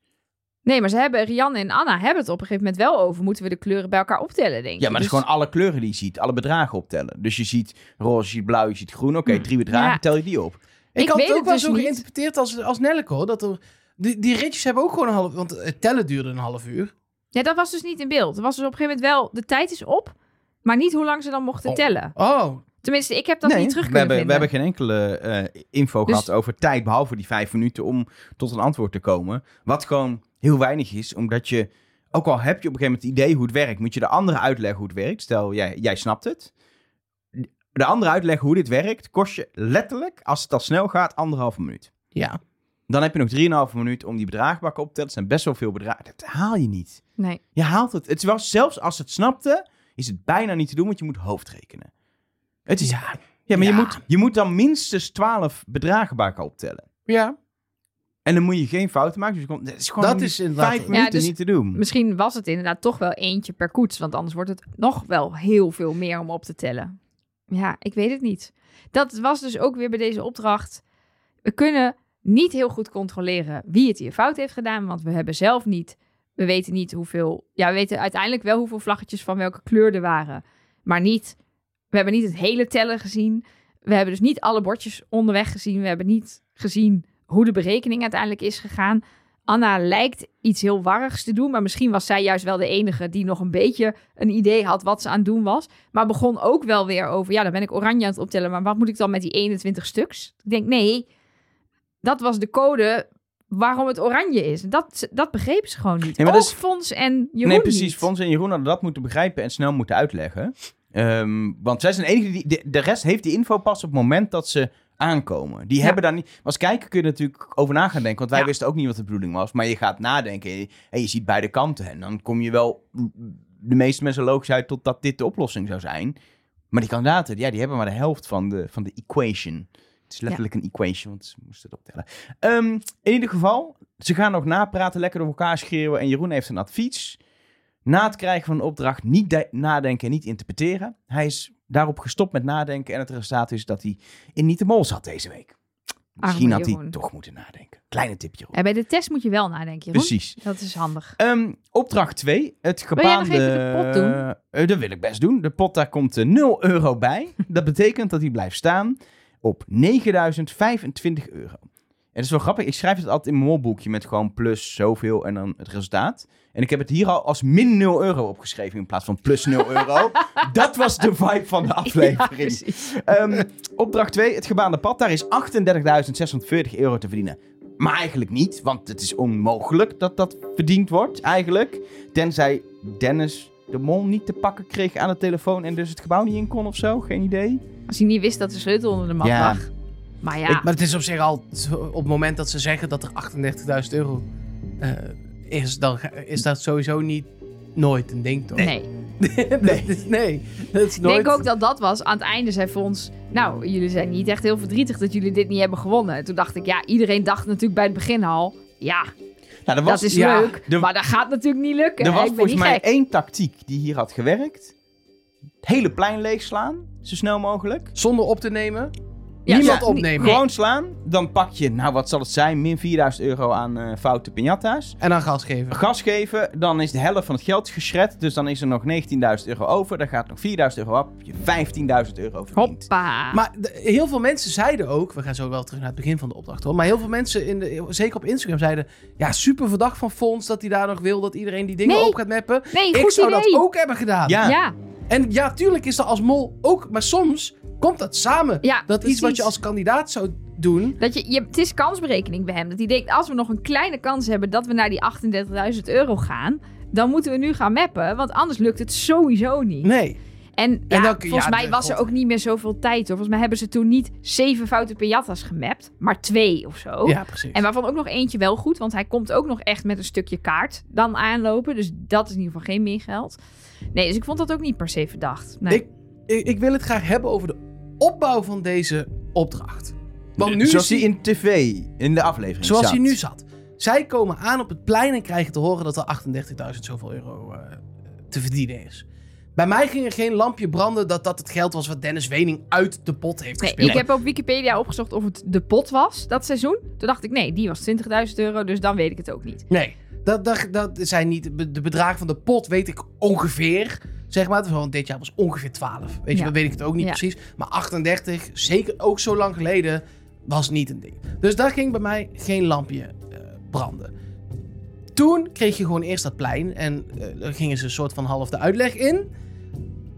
[SPEAKER 2] Nee, maar ze hebben, Rianne en Anna hebben het op een gegeven moment wel over. Moeten we de kleuren bij elkaar optellen, denk ik.
[SPEAKER 1] Ja, maar dat is
[SPEAKER 2] Dus-
[SPEAKER 1] gewoon alle kleuren die je ziet. Alle bedragen optellen. Dus je ziet roze, je ziet blauw, je ziet groen. Oké, drie bedragen,
[SPEAKER 2] Ja.
[SPEAKER 1] tel je die op.
[SPEAKER 3] Ik,
[SPEAKER 2] Ik
[SPEAKER 3] had
[SPEAKER 2] weet
[SPEAKER 3] het ook wel
[SPEAKER 2] dus
[SPEAKER 3] zo
[SPEAKER 2] niet.
[SPEAKER 3] geïnterpreteerd als, als hoor. Dat er, die, die ritjes hebben ook gewoon een half... Want het tellen duurde een half uur.
[SPEAKER 2] Ja, dat was dus niet in beeld. Het was dus op een gegeven moment wel, de tijd is op, maar niet hoe lang ze dan mochten
[SPEAKER 3] Oh.
[SPEAKER 2] tellen.
[SPEAKER 3] Oh,
[SPEAKER 2] Tenminste, ik heb dat niet terug
[SPEAKER 1] we
[SPEAKER 2] kunnen
[SPEAKER 1] hebben, we hebben geen enkele eh, info
[SPEAKER 2] Dus-
[SPEAKER 1] gehad over tijd, behalve die vijf minuten om tot een antwoord te komen. Wat gewoon heel weinig is, omdat je, ook al heb je op een gegeven moment het idee hoe het werkt, moet je de andere uitleggen hoe het werkt. Stel, jij, jij snapt het. De andere uitleggen hoe dit werkt, kost je letterlijk, als het al snel gaat, anderhalve minuut.
[SPEAKER 3] ja.
[SPEAKER 1] Dan heb je nog 3,5 minuut om die bedraagbakken op te tellen. Dat zijn best wel veel bedragen. Dat haal je niet.
[SPEAKER 2] Nee.
[SPEAKER 1] Je haalt het. Het was zelfs als het snapte, is het bijna niet te doen, want je moet hoofdrekenen. Het is, ja,
[SPEAKER 3] Ja.
[SPEAKER 1] maar Je, moet, je moet dan minstens 12 bedragenbakken optellen.
[SPEAKER 3] Ja.
[SPEAKER 1] En dan moet je geen fouten maken. Dus je komt, het is gewoon
[SPEAKER 3] Dat
[SPEAKER 1] in
[SPEAKER 3] is inderdaad-
[SPEAKER 1] vijf
[SPEAKER 3] Ja,
[SPEAKER 1] minuten
[SPEAKER 2] dus
[SPEAKER 1] niet te doen.
[SPEAKER 2] Misschien was het inderdaad toch wel eentje per koets, want anders wordt het nog wel heel veel meer om op te tellen. Ja, ik weet het niet. Dat was dus ook weer bij deze opdracht. We kunnen niet heel goed controleren wie het hier fout heeft gedaan, want we hebben zelf niet, we weten niet hoeveel, ja, we weten uiteindelijk wel hoeveel vlaggetjes van welke kleur er waren, maar niet, we hebben niet het hele tellen gezien. We hebben dus niet alle bordjes onderweg gezien. We hebben niet gezien hoe de berekening uiteindelijk is gegaan. Anna lijkt iets heel warrigs te doen, maar misschien was zij juist wel de enige die nog een beetje een idee had wat ze aan het doen was. Maar begon ook wel weer over, ja, dan ben ik oranje aan het optellen, maar wat moet ik dan met die 21 stuks? Ik denk, nee, dat was de code waarom het oranje is. Dat, dat begrepen ze gewoon niet.
[SPEAKER 1] Ja, maar
[SPEAKER 2] ook
[SPEAKER 1] dat is-
[SPEAKER 2] Fons en Jeroen
[SPEAKER 1] nee, precies.
[SPEAKER 2] niet.
[SPEAKER 1] Fons en Jeroen hadden dat moeten begrijpen en snel moeten uitleggen. Ehm, want zij zijn de enige die... De, de rest heeft die info pas op het moment dat ze aankomen. Die
[SPEAKER 2] Ja.
[SPEAKER 1] hebben daar niet... Als kijker kun je natuurlijk over na gaan denken. Want wij
[SPEAKER 2] Ja.
[SPEAKER 1] wisten ook niet wat de bedoeling was. Maar je gaat nadenken en je ziet beide kanten. En dan kom je wel de meeste mensen logisch uit totdat dit de oplossing zou zijn. Maar die kandidaten, ja, die hebben maar de helft van de, van de equation. Het is letterlijk een equation, want ze moesten het optellen. Ehm, in ieder geval, ze gaan nog napraten, lekker door elkaar schreeuwen. En Jeroen heeft een advies. Na het krijgen van een opdracht niet de- nadenken en niet interpreteren. Hij is daarop gestopt met nadenken. En het resultaat is dat hij in Niet de Mol zat deze week. Misschien
[SPEAKER 2] Arme
[SPEAKER 1] had hij toch moeten nadenken. Kleine tipje.
[SPEAKER 2] Ja, bij de test moet je wel nadenken, Jeroen.
[SPEAKER 1] Precies.
[SPEAKER 2] Dat is handig.
[SPEAKER 1] Ehm, opdracht 2. Het
[SPEAKER 2] Wil jij nog
[SPEAKER 1] gebaande...
[SPEAKER 2] even de pot doen?
[SPEAKER 1] Eh, dat wil ik best doen. De pot, daar komt eh, 0 euro bij. dat betekent dat hij blijft staan op 9025 euro. En dat is wel grappig. Ik schrijf het altijd in mijn molboekje met gewoon plus zoveel en dan het resultaat. En ik heb het hier al als min 0 euro opgeschreven in plaats van plus 0 euro. dat was de vibe van de aflevering. Ehm, opdracht 2, het gebaande pad. Daar is 38.640 euro te verdienen. Maar eigenlijk niet, want het is onmogelijk dat dat verdiend wordt, eigenlijk. Tenzij Dennis de mol niet te pakken kreeg aan de telefoon en dus het gebouw niet in kon of zo. Geen idee.
[SPEAKER 2] Als hij niet wist dat de sleutel onder de mat
[SPEAKER 1] Ja.
[SPEAKER 2] lag. Maar ja,
[SPEAKER 3] Maar het is op zich al, op het moment dat ze zeggen dat er 38.000 euro eh, is, dan is dat sowieso niet nooit een ding, toch?
[SPEAKER 2] nee.
[SPEAKER 3] dat is, nee, dat is
[SPEAKER 2] Ik
[SPEAKER 3] nooit...
[SPEAKER 2] denk ook dat dat was. Aan het einde zei Fons... Nou, jullie zijn niet echt heel verdrietig dat jullie dit niet hebben gewonnen. Toen dacht ik, ja, iedereen dacht natuurlijk bij het begin al... Ja,
[SPEAKER 1] Nou, er
[SPEAKER 2] dat is
[SPEAKER 3] ja,
[SPEAKER 2] leuk, maar dat gaat natuurlijk niet lukken.
[SPEAKER 1] Er was
[SPEAKER 2] ik ben
[SPEAKER 1] volgens mij
[SPEAKER 2] gek.
[SPEAKER 1] één tactiek die hier had gewerkt. Het hele plein leegslaan, zo snel mogelijk.
[SPEAKER 3] Zonder op te nemen.
[SPEAKER 2] Ja,
[SPEAKER 3] Niemand
[SPEAKER 2] ja,
[SPEAKER 3] opnemen.
[SPEAKER 2] nee.
[SPEAKER 1] Gewoon slaan. Dan pak je, nou wat zal het zijn, min 4000 euro aan eh, foute piñata's.
[SPEAKER 3] En dan gas geven.
[SPEAKER 1] Gas geven, dan is de helft van het geld geschred. Dus dan is er nog 19.000 euro over. Dan gaat nog 4.000 euro op. Heb je 15.000 euro verdiend.
[SPEAKER 2] Hoppa.
[SPEAKER 3] Maar de- heel veel mensen zeiden ook, we gaan zo wel terug naar het begin van de opdracht hoor, maar heel veel mensen, in de, zeker op Instagram, zeiden, ja, super verdacht van Fons dat hij daar nog wil dat iedereen die dingen
[SPEAKER 2] Nee.
[SPEAKER 3] op gaat mappen.
[SPEAKER 2] nee,
[SPEAKER 3] Ik
[SPEAKER 2] goed
[SPEAKER 3] zou
[SPEAKER 2] idee.
[SPEAKER 3] dat ook hebben gedaan.
[SPEAKER 1] Ja.
[SPEAKER 2] Ja,
[SPEAKER 3] En ja, tuurlijk is dat als mol ook, maar soms komt dat samen.
[SPEAKER 2] ja
[SPEAKER 3] dat iets wat je als kandidaat zou doen.
[SPEAKER 2] Dat je, je, het is kansberekening bij hem. Dat hij denkt, als we nog een kleine kans hebben dat we naar die 38.000 euro gaan, dan moeten we nu gaan mappen, want anders lukt het sowieso niet.
[SPEAKER 3] Nee.
[SPEAKER 2] En, ja,
[SPEAKER 3] dan kun-
[SPEAKER 2] volgens
[SPEAKER 3] ja,
[SPEAKER 2] mij was er ook niet meer zoveel tijd. Hoor. Volgens mij hebben ze toen niet zeven foute piñatas gemapt, maar twee of zo.
[SPEAKER 3] Ja, precies.
[SPEAKER 2] En waarvan ook nog eentje wel goed, want hij komt ook nog echt met een stukje kaart dan aanlopen. Dus dat is in ieder geval geen meer geld. Nee, dus ik vond dat ook niet per se verdacht. Nee.
[SPEAKER 3] Ik- ik, ik wil het graag hebben over de opbouw van deze opdracht. Want nu
[SPEAKER 1] Zoals
[SPEAKER 3] is
[SPEAKER 1] hij in tv, in de aflevering
[SPEAKER 3] Zoals
[SPEAKER 1] zat.
[SPEAKER 3] hij nu zat. Zij komen aan op het plein en krijgen te horen dat er 38.000 zoveel euro eh, te verdienen is. Bij mij ging er geen lampje branden dat dat het geld was wat Dennis Wening uit de pot heeft
[SPEAKER 2] Nee,
[SPEAKER 3] gespeeld.
[SPEAKER 2] ik heb op Wikipedia opgezocht of het de pot was, dat seizoen. Toen dacht ik, nee, die was 20.000 euro, dus dan weet ik het ook niet.
[SPEAKER 3] Nee, dat, dat, dat zijn niet de bedragen van de pot, weet ik ongeveer. Zeg maar, want dit jaar was ongeveer 12. Weet je, dan weet ik het ook niet precies. Maar 38, zeker ook zo lang geleden, was niet een ding. Dus daar ging bij mij geen lampje eh, branden. Toen kreeg je gewoon eerst dat plein en eh daar gingen ze een soort van half de uitleg in.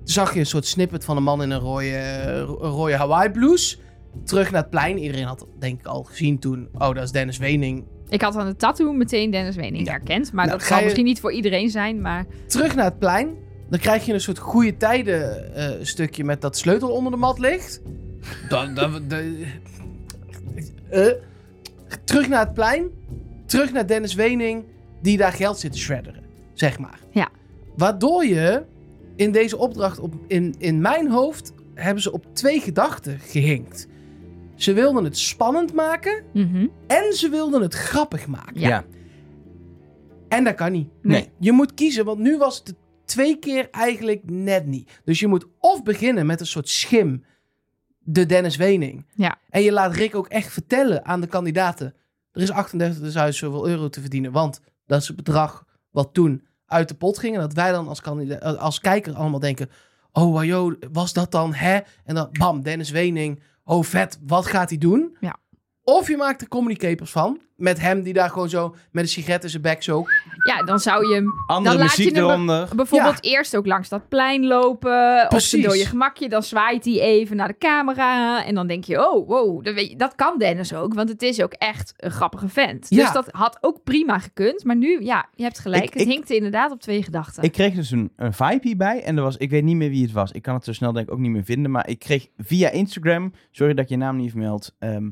[SPEAKER 3] Zag je een soort snippet van een man in een rode, een rode Hawaii blouse. Terug naar het plein. Iedereen had denk ik al gezien toen. Oh, dat is Dennis Wening.
[SPEAKER 2] Ik had aan de tattoo meteen Dennis Wening
[SPEAKER 3] Ja.
[SPEAKER 2] herkend. Maar
[SPEAKER 3] Nou,
[SPEAKER 2] dat zal
[SPEAKER 3] je-
[SPEAKER 2] misschien niet voor iedereen zijn, maar...
[SPEAKER 3] terug naar het plein. Dan krijg je een soort goede tijden eh, stukje met dat sleutel onder de mat ligt. Dan, dan, dan- eh. terug naar het plein. Terug naar Dennis Wening, die daar geld zit te shredderen. Zeg maar.
[SPEAKER 2] Ja.
[SPEAKER 3] Waardoor je in deze opdracht, op, in, in mijn hoofd, hebben ze op twee gedachten gehinkt. Ze wilden het spannend maken
[SPEAKER 2] Mhm.
[SPEAKER 3] en ze wilden het grappig maken.
[SPEAKER 2] Ja.
[SPEAKER 1] Ja.
[SPEAKER 3] En dat kan niet.
[SPEAKER 1] Nee.
[SPEAKER 3] Je moet kiezen, want nu was het de twee keer eigenlijk net niet. Dus je moet of beginnen met een soort schim, de Dennis Wening.
[SPEAKER 2] Ja.
[SPEAKER 3] En je laat Rick ook echt vertellen aan de kandidaten. Er is 38.000 zoveel euro te verdienen, want dat is het bedrag wat toen uit de pot ging. En dat wij dan als, als kijker allemaal denken, oh wajo, was dat dan hè? En dan bam, Dennis Wening, oh vet, wat gaat hij doen?
[SPEAKER 2] Ja.
[SPEAKER 3] Of je maakt er communicators van, met hem die daar gewoon zo met een sigaret in zijn bek zo
[SPEAKER 2] ja, dan zou je hem
[SPEAKER 1] Andere
[SPEAKER 2] Dan laat je
[SPEAKER 1] muziek
[SPEAKER 2] hem be-
[SPEAKER 1] eronder.
[SPEAKER 2] bijvoorbeeld eerst ook langs dat plein lopen. Of door je gemakje. Dan zwaait hij even naar de camera. En dan denk je, oh, wow. Dat, weet je, dat kan Dennis ook. Want het is ook echt een grappige vent.
[SPEAKER 3] Ja.
[SPEAKER 2] Dus dat had ook prima gekund. Maar nu, ja, je hebt gelijk.
[SPEAKER 1] Ik-
[SPEAKER 2] het
[SPEAKER 1] ik-
[SPEAKER 2] hinkte inderdaad op twee gedachten.
[SPEAKER 1] Ik kreeg dus een, een vibe hierbij. En er was, ik weet niet meer wie het was. Ik kan het zo snel denk ik ook niet meer vinden. Maar ik kreeg via Instagram, sorry dat ik je naam niet vermeld, ehm,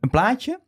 [SPEAKER 1] een plaatje.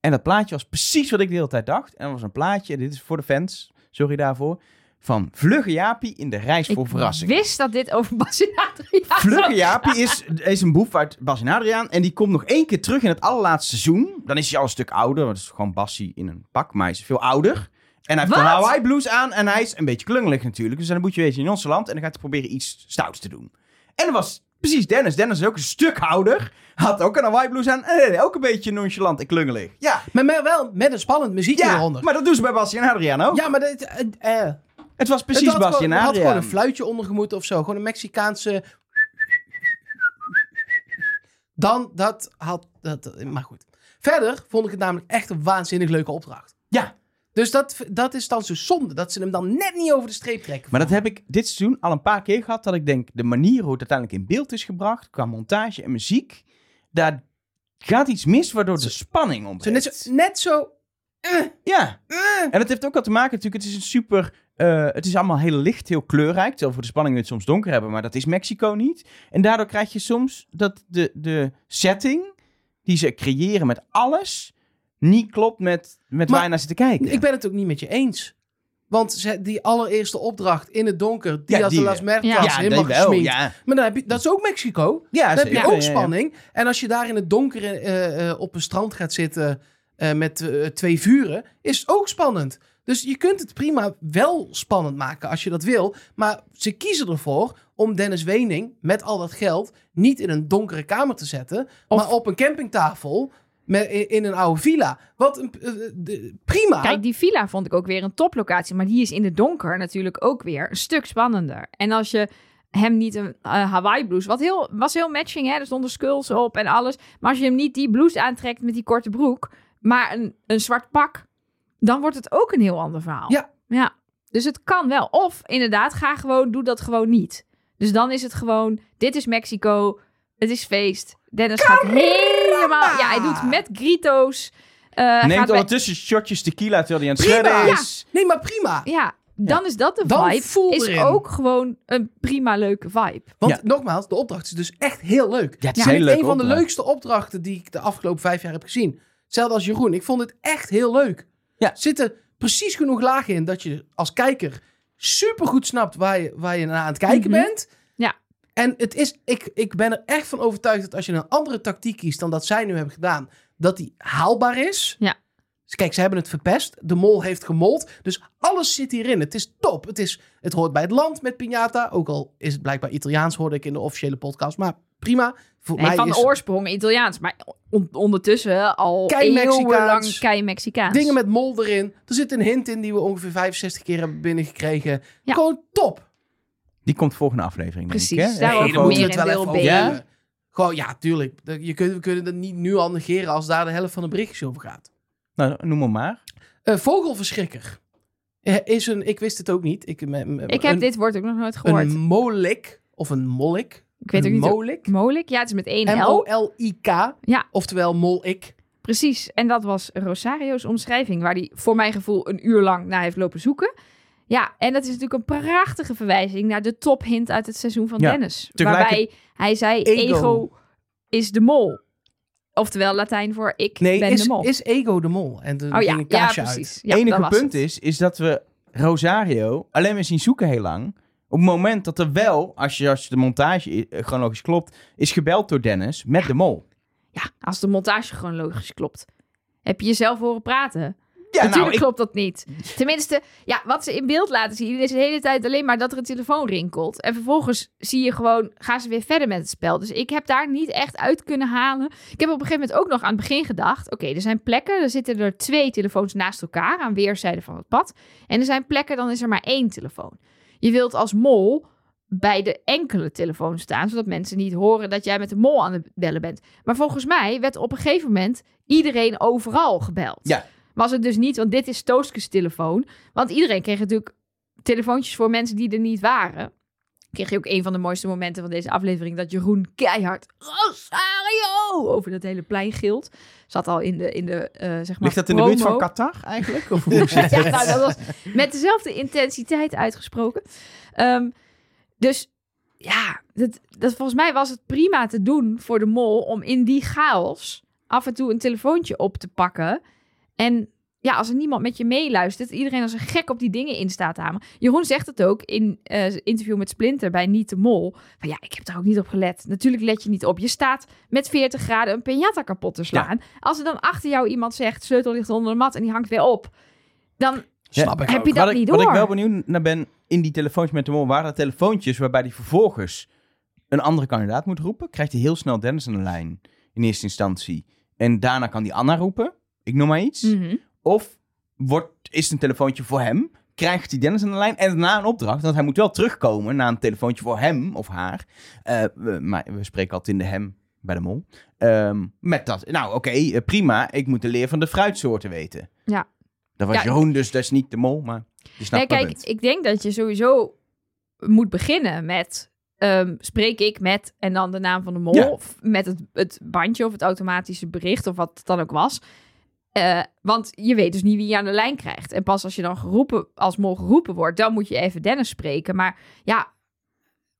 [SPEAKER 1] En dat plaatje was precies wat ik de hele tijd dacht. En dat was een plaatje, dit is voor de fans, sorry daarvoor, van Vlugge Jaapie in de reis voor
[SPEAKER 2] ik
[SPEAKER 1] verrassing.
[SPEAKER 2] wist dat dit over Bas en Adriaan
[SPEAKER 1] Vlugge Jaapie is, is een boef uit Bas en Adriaan. En die komt nog één keer terug in het allerlaatste seizoen. Dan is hij al een stuk ouder. Want het is gewoon Bassie in een pak. Maar hij is veel ouder. En hij heeft een? Hawaii blues aan. En hij is een beetje klungelig natuurlijk. Dus dan moet je wezen in ons land. En dan gaat hij proberen iets stouts te doen. En dat was precies Dennis. Dennis is ook een stuk ouder. Had ook een Hawaii blues aan. En deed ook een beetje nonchalant en klungelig. Ja,
[SPEAKER 3] Maar met, wel met een spannend muziekje
[SPEAKER 1] ja
[SPEAKER 3] eronder.
[SPEAKER 1] maar dat doen ze bij Bassie en Adriaan ook.
[SPEAKER 3] Ja, maar dat, eh, eh,
[SPEAKER 1] Het was precies
[SPEAKER 3] het
[SPEAKER 1] Bassie
[SPEAKER 3] gewoon,
[SPEAKER 1] en
[SPEAKER 3] had gewoon
[SPEAKER 1] Adriaan.
[SPEAKER 3] een fluitje ondergemoeten of zo. Gewoon een Mexicaanse... Dan, dat had... Dat, maar goed. Verder vond ik het namelijk echt een waanzinnig leuke opdracht.
[SPEAKER 1] Ja,
[SPEAKER 3] Dus dat, dat is dan zo zonde. Dat ze hem dan net niet over de streep trekken.
[SPEAKER 1] Maar dat heb ik dit seizoen al een paar keer gehad. Dat ik denk, de manier hoe het uiteindelijk in beeld is gebracht, qua montage en muziek, daar gaat iets mis waardoor de spanning ontbreekt.
[SPEAKER 3] net zo... Net zo eh,
[SPEAKER 1] Ja,
[SPEAKER 3] eh.
[SPEAKER 1] en dat heeft ook al te maken natuurlijk, het is een super, eh, het is allemaal heel licht, heel kleurrijk. Terwijl voor de spanning we het soms donker hebben, maar dat is Mexico niet. En daardoor krijg je soms dat de, de setting die ze creëren met alles, niet klopt met, met waar
[SPEAKER 3] Maar
[SPEAKER 1] je naar zit te kijken.
[SPEAKER 3] Ik ben het ook niet met je eens. Want ze, die allereerste opdracht in het donker, die
[SPEAKER 1] Ja,
[SPEAKER 3] als de Las
[SPEAKER 2] Ja.
[SPEAKER 1] ja,
[SPEAKER 3] helemaal
[SPEAKER 1] wel,
[SPEAKER 3] gesminkt.
[SPEAKER 1] ja.
[SPEAKER 3] Maar dan heb je, dat is ook Mexico.
[SPEAKER 1] Ja,
[SPEAKER 3] Dan heb je ook
[SPEAKER 1] Ja, ja, ja.
[SPEAKER 3] spanning. En als je daar in het donker eh, eh, op een strand gaat zitten... eh, met eh, twee vuren, is ook spannend. Dus je kunt het prima wel spannend maken als je dat wil. Maar ze kiezen ervoor om Dennis Wening met al dat geld niet in een donkere kamer te zetten,
[SPEAKER 2] Of-
[SPEAKER 3] maar op een campingtafel met, in, een oude villa. Wat een, eh, de- prima.
[SPEAKER 2] Kijk, die villa vond ik ook weer een toplocatie. Maar die is in het donker natuurlijk ook weer een stuk spannender. En als je hem niet een eh, Hawaii blouse, wat heel, was heel matching, hè? Er stonden skulls op en alles. Maar als je hem niet die blouse aantrekt met die korte broek, maar een, een zwart pak, dan wordt het ook een heel ander verhaal.
[SPEAKER 3] Ja.
[SPEAKER 2] Ja. Dus het kan wel. Of inderdaad, ga gewoon, doe dat gewoon niet. Dus dan is het gewoon, dit is Mexico, het is feest. Dennis gaat helemaal, ja, hij doet met grito's. eh, gaat
[SPEAKER 1] Neemt
[SPEAKER 2] bij-
[SPEAKER 1] ondertussen shotjes tequila terwijl hij aan het schudden
[SPEAKER 2] Ja.
[SPEAKER 1] is.
[SPEAKER 3] Nee, maar prima.
[SPEAKER 2] Ja, dan is dat de
[SPEAKER 3] Dan
[SPEAKER 2] vibe.
[SPEAKER 3] voel
[SPEAKER 2] is
[SPEAKER 3] erin.
[SPEAKER 2] ook gewoon een prima leuke vibe.
[SPEAKER 3] Want
[SPEAKER 1] Ja.
[SPEAKER 3] nogmaals, de opdracht is dus echt heel leuk.
[SPEAKER 1] Ja, het is
[SPEAKER 2] Ja,
[SPEAKER 1] een
[SPEAKER 3] van de leukste opdrachten die ik de afgelopen vijf jaar heb gezien. Hetzelfde als Jeroen. Ik vond het echt heel leuk.
[SPEAKER 1] Ja.
[SPEAKER 3] Er zitten precies genoeg lagen in dat je als kijker super goed snapt waar je, waar je naar aan het kijken
[SPEAKER 2] Mhm.
[SPEAKER 3] bent. En het is, ik, ik ben er echt van overtuigd dat als je een andere tactiek kiest dan dat zij nu hebben gedaan, dat die haalbaar is.
[SPEAKER 2] Ja.
[SPEAKER 3] Dus kijk, ze hebben het verpest. De mol heeft gemold. Dus alles zit hierin. Het is top. Het, is, het hoort bij het land met Piñata. Ook al is het blijkbaar Italiaans, hoorde ik in de officiële podcast. Maar prima. Voor
[SPEAKER 2] Nee,
[SPEAKER 3] mij
[SPEAKER 2] van
[SPEAKER 3] is
[SPEAKER 2] oorsprong Italiaans, maar on- ondertussen al
[SPEAKER 3] Kei Mexicaans.
[SPEAKER 2] kei Mexicaans.
[SPEAKER 3] dingen met mol erin. Er zit een hint in die we ongeveer 65 keer hebben binnengekregen.
[SPEAKER 2] Ja.
[SPEAKER 3] Gewoon top.
[SPEAKER 1] Die komt volgende aflevering, denk ik.
[SPEAKER 2] Precies,
[SPEAKER 1] hè?
[SPEAKER 2] meer
[SPEAKER 3] moeten we het
[SPEAKER 2] in
[SPEAKER 3] wel even
[SPEAKER 1] Ja?
[SPEAKER 3] Gewoon, ja, tuurlijk. Je kunt, we kunnen het niet nu al negeren als daar de helft van de berichtjes over gaat.
[SPEAKER 1] Nou, noem maar maar.
[SPEAKER 3] Eh, vogelverschrikker. Eh, is een, ik wist het ook niet. Ik, me- me-
[SPEAKER 2] Ik heb
[SPEAKER 3] een,
[SPEAKER 2] dit woord ook nog nooit gehoord.
[SPEAKER 3] Een molik. Of een mollik.
[SPEAKER 2] ik weet ook
[SPEAKER 3] een
[SPEAKER 2] niet.
[SPEAKER 3] Molik.
[SPEAKER 2] Molik? Ja, het is met één L.
[SPEAKER 3] M-O-L-I-K.
[SPEAKER 2] Ja.
[SPEAKER 3] Oftewel molik.
[SPEAKER 2] Precies. En dat was Rosario's omschrijving, waar hij voor mijn gevoel een uur lang naar heeft lopen zoeken. Ja, en dat is natuurlijk een prachtige verwijzing naar de tophint uit het seizoen van
[SPEAKER 1] Ja,
[SPEAKER 2] Dennis. Waarbij hij zei,
[SPEAKER 3] Ego.
[SPEAKER 2] ego. is de mol. Oftewel Latijn voor ik
[SPEAKER 3] Nee,
[SPEAKER 2] ben
[SPEAKER 3] is,
[SPEAKER 2] de mol.
[SPEAKER 3] is ego de mol. En toen
[SPEAKER 2] oh ja,
[SPEAKER 3] een
[SPEAKER 2] ja
[SPEAKER 3] kaasje
[SPEAKER 2] precies.
[SPEAKER 3] uit.
[SPEAKER 2] Ja,
[SPEAKER 1] enige punt
[SPEAKER 2] het.
[SPEAKER 1] is, is dat we Rosario alleen maar zien zoeken heel lang. Op het moment dat er wel, als je, als de montage eh, chronologisch klopt, is gebeld door Dennis met de mol.
[SPEAKER 2] Ja, als de montage gewoon logisch klopt. Heb je jezelf horen praten?
[SPEAKER 1] Ja,
[SPEAKER 2] Natuurlijk
[SPEAKER 1] nou, ik,
[SPEAKER 2] klopt dat niet. Tenminste, ja, wat ze in beeld laten zien is de hele tijd alleen maar dat er een telefoon rinkelt. En vervolgens zie je gewoon, gaan ze weer verder met het spel. Dus ik heb daar niet echt uit kunnen halen. Ik heb op een gegeven moment ook nog aan het begin gedacht. Oké, er zijn plekken, er zitten er twee telefoons naast elkaar aan weerszijden van het pad. En er zijn plekken, dan is er maar één telefoon. Je wilt als mol bij de enkele telefoon staan, zodat mensen niet horen dat jij met de mol aan het bellen bent. Maar volgens mij werd op een gegeven moment iedereen overal gebeld.
[SPEAKER 1] Ja.
[SPEAKER 2] Was het dus niet, want dit is Tooskes telefoon. Want iedereen kreeg natuurlijk telefoontjes voor mensen die er niet waren. Kreeg je ook een van de mooiste momenten van deze aflevering dat Jeroen keihard Rosario over dat hele plein gilt. Zat al in de, in de eh, zeg maar
[SPEAKER 1] ligt dat in de buurt van. Qatar eigenlijk? Of hoe
[SPEAKER 2] Ja, nou, dat was met dezelfde intensiteit uitgesproken. Ehm, dus ja, dat, dat, volgens mij was het prima te doen voor de mol om in die chaos af en toe een telefoontje op te pakken. En ja, als er niemand met je meeluistert, iedereen als een gek op die dingen in staat te hameren. Jeroen zegt het ook in eh, zijn interview met Splinter bij Niet de Mol. Van ja, ik heb daar ook niet op gelet. Natuurlijk let je niet op. Je staat met 40 graden een piñata kapot te slaan. Als er dan achter jou iemand zegt, sleutel ligt onder de mat en die hangt weer op. Dan
[SPEAKER 1] Ja,
[SPEAKER 3] Snap ik
[SPEAKER 2] heb
[SPEAKER 3] ook.
[SPEAKER 2] je dat
[SPEAKER 1] wat, ik,
[SPEAKER 2] niet
[SPEAKER 1] wat ik
[SPEAKER 2] door.
[SPEAKER 1] wel benieuwd naar ben in die telefoons met de mol, waren er telefoontjes waarbij hij vervolgens een andere kandidaat moet roepen? Krijgt hij heel snel Dennis aan de lijn in eerste instantie. En daarna kan hij Anna roepen, ik noem maar iets.
[SPEAKER 2] Mhm.
[SPEAKER 1] Of wordt, is het een telefoontje voor hem, krijgt hij Dennis aan de lijn en daarna een opdracht. Want hij moet wel terugkomen na een telefoontje voor hem of haar. Eh, we- maar we spreken altijd in de hem bij de mol. Ehm, met dat, nou oké, eh, prima, ik moet de leer van de fruitsoorten weten.
[SPEAKER 2] Ja.
[SPEAKER 1] Dat was
[SPEAKER 2] Ja,
[SPEAKER 1] Jeroen, dus dat is niet de mol, maar je snapt
[SPEAKER 2] Nee, kijk, ik denk dat je sowieso moet beginnen met... ehm, spreek ik met en dan de naam van de mol.
[SPEAKER 1] Ja.
[SPEAKER 2] Of met het, het bandje of het automatische bericht of wat het dan ook was. Eh, want je weet dus niet wie je aan de lijn krijgt. En pas als je dan geroepen, als mol geroepen wordt, dan moet je even Dennis spreken. Maar ja,